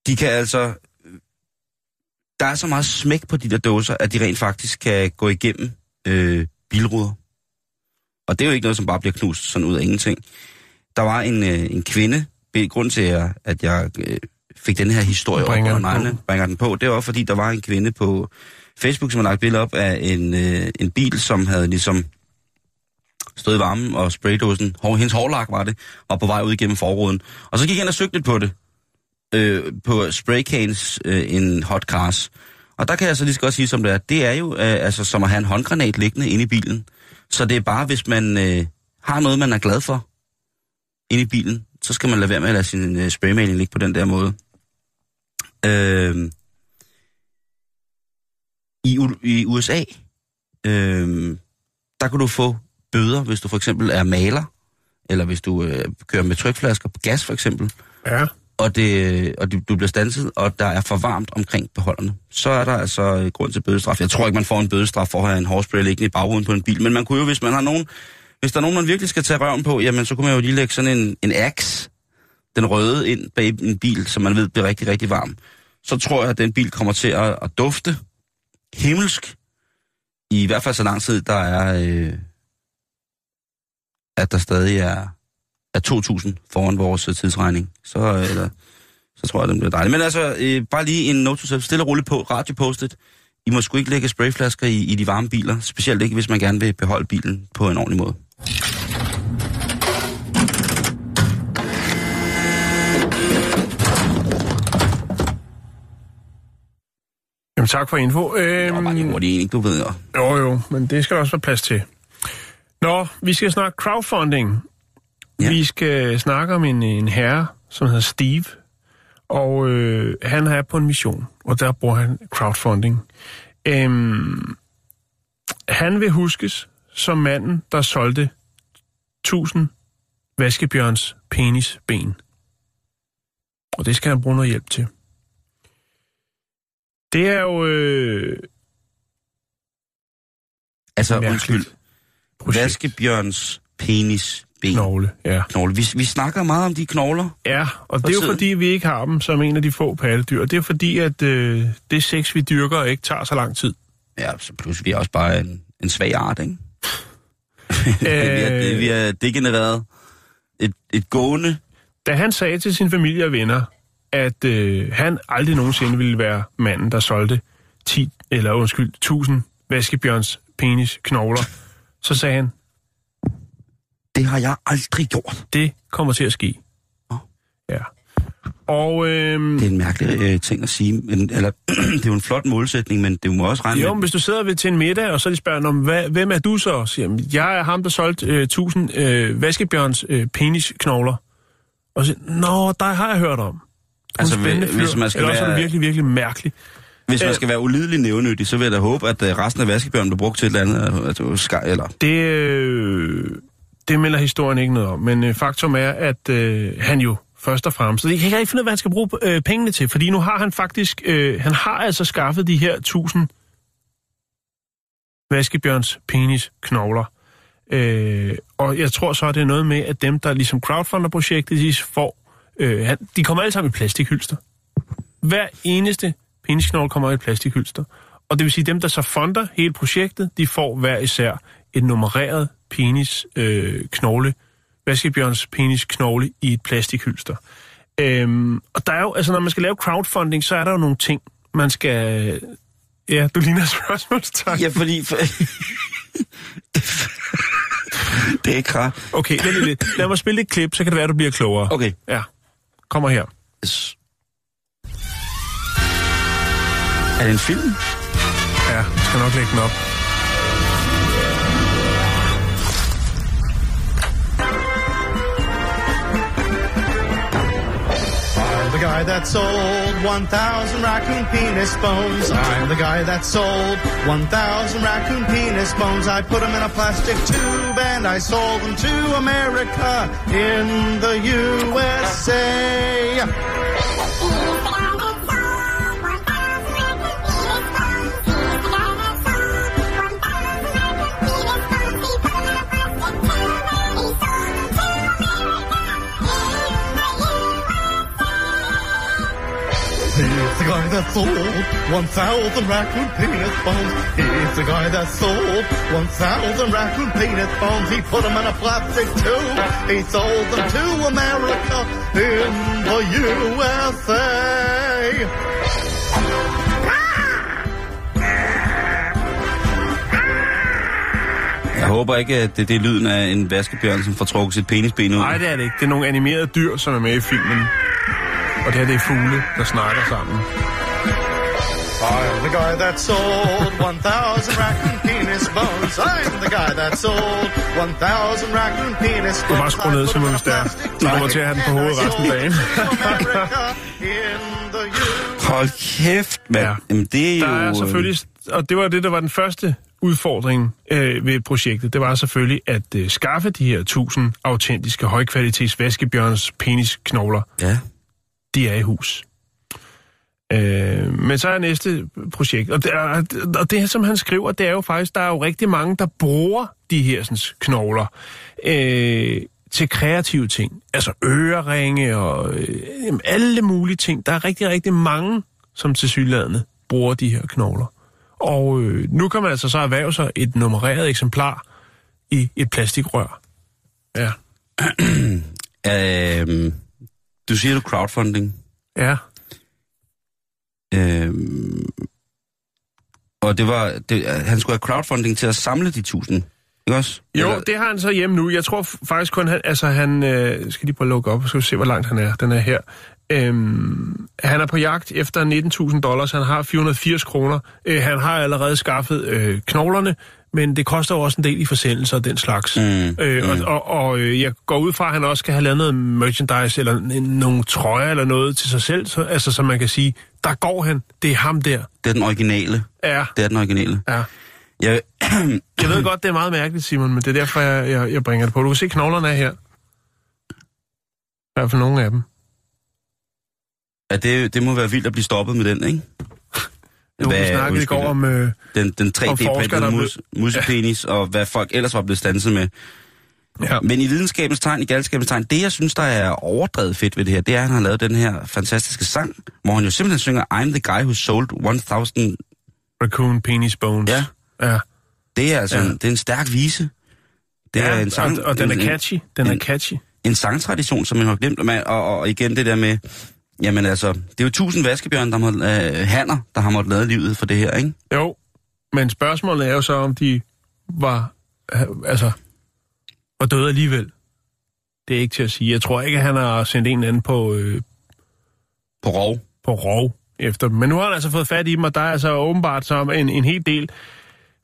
de kan altså, der er så meget smæk på de der dåser, at de rent faktisk kan gå igennem øh, bilruder. Og det er jo ikke noget, som bare bliver knust sådan ud af ingenting. Der var en, øh, en kvinde, grund til, at- at jeg øh, fik den her historie Bringer op den på. neglene, bringer den på, det var fordi, der var en kvinde på Facebook, som har lagt billede op af en, øh, en bil, som havde ligesom stod i varmen, og spraydåsen, hår, hendes hårlak var det, var på vej ud igennem forruden. Og så gik jeg ind og søgte lidt på det, øh, på spraycans, øh, en hot cars. Og der kan jeg så lige så godt sige, som det er, det er jo øh, altså, som at have en håndgranat liggende inde i bilen. Så det er bare, hvis man øh, har noget, man er glad for inde i bilen, så skal man lade være med at lade sin øh, spraymaling ligge på den der måde. Øh, i, U- I USA, øh, der kan du få bøder, hvis du for eksempel er maler, eller hvis du øh, kører med trykflasker på gas for eksempel, Ja. og, det, og du, du bliver stanset, og der er for varmt omkring beholderne, så er der altså øh, grund til bødestraf. Jeg tror ikke, man får en bødestraf for at have en hårspray liggende i bagruden på en bil, men man kunne jo, hvis man har nogen, hvis der er nogen, man virkelig skal tage røven på, jamen så kunne man jo lige lægge sådan en, en axe, den røde, ind bag en bil, som man ved bliver rigtig, rigtig varm. Så tror jeg, at den bil kommer til at, at dufte himmelsk, i hvert fald så lang tid, der er, øh, at der stadig er, er 2.000 foran vores øh, tidsregning. Så, øh, eller, så tror jeg, den bliver dejlig. Men altså, øh, bare lige en note to self. Stille og roligt på. Radiopostet. I må sgu ikke lægge sprayflasker i, i de varme biler. Specielt ikke, hvis man gerne vil beholde bilen på en ordentlig måde. Jamen tak for info. Øhm, Og bare lige hurtigt en, ikke? Du ved jo. Jo, jo, men det skal der også være plads til. Nå, vi skal snakke crowdfunding. Ja. Vi skal snakke om en, en herre, som hedder Steve. Og øh, han er på en mission, og der bruger han crowdfunding. Øhm, han vil huskes som manden, der solgte 1000 vaskebjørns penisben. Og det skal han bruge noget hjælp til. Det er jo øh, Altså, Mærkeligt. undskyld. Projekt. Vaskebjørns penis ben. knogle. Ja. Knogle. Vi, vi snakker meget om de knogler. Ja, og det er jo tiden. fordi, vi ikke har dem som en af de få pattedyr. Det er fordi, at øh, det sex, vi dyrker, ikke tager så lang tid. Ja, så plus vi er også bare en, en svag art, ikke? Vi, er, vi er degenereret. Et, et gående. Da han sagde til sin familie og venner, at øh, han aldrig nogensinde ville være manden, der solgte 10, eller undskyld, 1000 vaskebjørns penis knogler, så sagde han, Det har jeg aldrig gjort. det kommer til at ske. Nå. Ja. Og øh, Det er en mærkelig øh, ting at sige. Men, eller, det er jo en flot målsætning, men det må også regne Jo, men hvis du sidder ved til en middag, og så de spørger, om, hvad, hvem er du så? Siger, jeg, jeg er ham, der solgte øh, 1000 øh, vaskebjørns øh, penisknogler. Og så nå, dig har jeg hørt om. Altså, hvis- hvis fyr." man skal Eller også er være- du virkelig, virkelig mærkelig. Hvis man øh, skal være ulidelig nævnyttig, så vil jeg da håbe, at øh, resten af vaskebjørnen bliver brugt til et eller andet. At du skal, eller... Det, øh, det melder historien ikke noget om, men øh, faktum er, at øh, han jo først og fremmest... Jeg kan ikke rigtig finde ud af, hvad han skal bruge øh, pengene til, fordi nu har han faktisk... Øh, han har altså skaffet de her 1000 vaskebjørns penis knogler. Øh, og jeg tror så, at det er noget med, at dem, der ligesom crowdfunder projektet, de får... Øh, han, de kommer alle sammen i plastikhylster. Hver eneste penisknogle kommer i et plastikhylster. Og det vil sige, dem, der så fonder hele projektet, de får hver især et nummereret penis øh, knogle vaskebjørns penis knogle i et plastikhylster. Øhm, og der er jo, altså når man skal lave crowdfunding, så er der jo nogle ting, man skal... Ja, du ligner spørgsmålstegn. Ja, fordi... For... det er ikke rart. Okay, lige lidt. Lad mig spille et klip, så kan det være, du bliver klogere. Okay. Ja, kommer her. Yes. Er det en film? Ja, jeg skal nok lægge den op. I'm the guy that sold 1,000 raccoon penis bones. I'm the guy that sold 1,000 raccoon penis bones. I put them in a plastic tube and I sold them to America in the USA. Sold 1,000 raccoon penis bones. He's the guy that sold 1,000 raccoon penis bones. He put them in a plastic tube. He sold them to America in the USA. Jeg håber ikke, at det, det er lyden af en vaskebjørn, som får trukket sit penisben ud. Nej, det er det ikke. Det er nogle animerede dyr, som er med i filmen. Og det her, det er fugle, der snakker sammen. The guy that sold 1,000 raccoon penis bones. I'm the guy that sold 1,000 raccoon penis bones. Du bare skrue ned, Simon, hvis det er. Du kommer til at have den på hovedet resten af dagen. Hold kæft, mand. Ja. Ja. Jamen, det er Der jo... er selvfølgelig, og det var det, der var den første udfordring øh, ved projektet, det var selvfølgelig at øh, skaffe de her 1000 autentiske højkvalitets vaskebjørns penisknogler. Ja. De er i hus. Øh, men så er næste projekt, og det, er, og det som han skriver, det er jo faktisk, der er jo rigtig mange, der bruger de her sådan, knogler øh, til kreative ting. Altså øreringe og øh, alle mulige ting. Der er rigtig, rigtig mange, som til sydlandet bruger de her knogler. Og øh, nu kan man altså så erhverve sig et nummereret eksemplar i et plastikrør. Ja. Øhm, du siger du crowdfunding. Ja. Øhm, og det var... Det, han skulle have crowdfunding til at samle de tusind. Ikke også? Jo, Eller- det har han så hjemme nu. Jeg tror faktisk kun, han, altså han, øh, skal lige prøve at lukke op, så skal vi se, hvor langt han er. Den er her. Øhm, han er på jagt efter 19.000 dollars. Han har 480 kroner. Øh, han har allerede skaffet øh, knoglerne, men det koster jo også en del i forsendelser og den slags. Mm, øh, mm. Og, og, og øh, jeg går ud fra, at han også skal have lavet noget merchandise eller n- nogle trøjer eller noget til sig selv, så, altså så man kan sige, der går han. Det er ham der. Det er den originale. Ja, Det er den originale. ja. Jeg, Jeg ved godt, det er meget mærkeligt, Simon, men det er derfor, jeg, jeg, jeg bringer det på. Du kan se, knoglerne er her. I hvert fald nogle af dem. ja, det, det må være vildt at blive stoppet med den, ikke? Vi Hvad- snakkede i undskyld. går om... Øh, Den, den Og forskere, der 3D-printede blev- mus, musepenis, og hvad folk ellers var blevet stanset med. ja. Men i videnskabens tegn, i galskabens tegn, det jeg synes, der er overdrevet fedt ved det her, det er, at han har lavet den her fantastiske sang, hvor han jo simpelthen synger, I'm the guy who sold 1000. Raccoon Penis Bones. Ja. ja. Det er altså Ja. en, det er en stærk vise. Det er ja en sang, og, og den er en- catchy. Den er en- catchy. En sangtradition, som man har glemt. Og, og, og igen det der med, jamen altså, det er jo tusind vaskebjørn, der må, øh, hanner, der har måttet lade livet for det her, ikke? Jo, men spørgsmålet er jo så, om de var, øh, altså, var døde alligevel. Det er ikke til at sige. Jeg tror ikke, at han har sendt en eller anden på, øh, På rov. på rov efter dem. Men nu har han altså fået fat i dem, og der er altså åbenbart så en, en hel del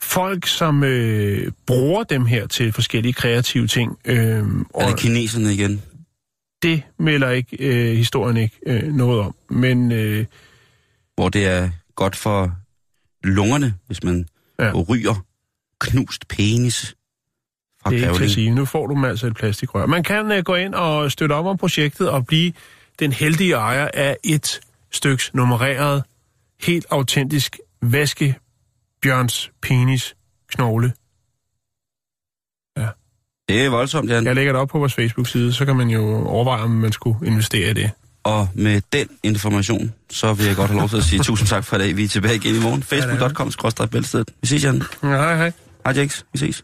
folk, som øh, bruger dem her til forskellige kreative ting. Øh, og Er det kineserne igen? Det melder ikke øh, historien ikke øh, noget om. Men øh, Hvor det er godt for lungerne, hvis man Ja. ryger knust penis fra det er ikke til at sige. Nu får du dem altså et plastikrør. Man kan øh, gå ind og støtte op om projektet og blive den heldige ejer af et styks nummereret, helt autentisk vaskebjørns penis knogle. Det er voldsomt, Jan. Ja. Jeg lægger det op på vores Facebook-side, så kan man jo overveje, om man skulle investere i det. Og med den information, så vil jeg godt have lov til at sige tusind tak for i dag. Vi er tilbage igen i morgen. Facebook.com bælsted. Vi ses, Jan. Hej, hej. Hej, Jax. Vi ses.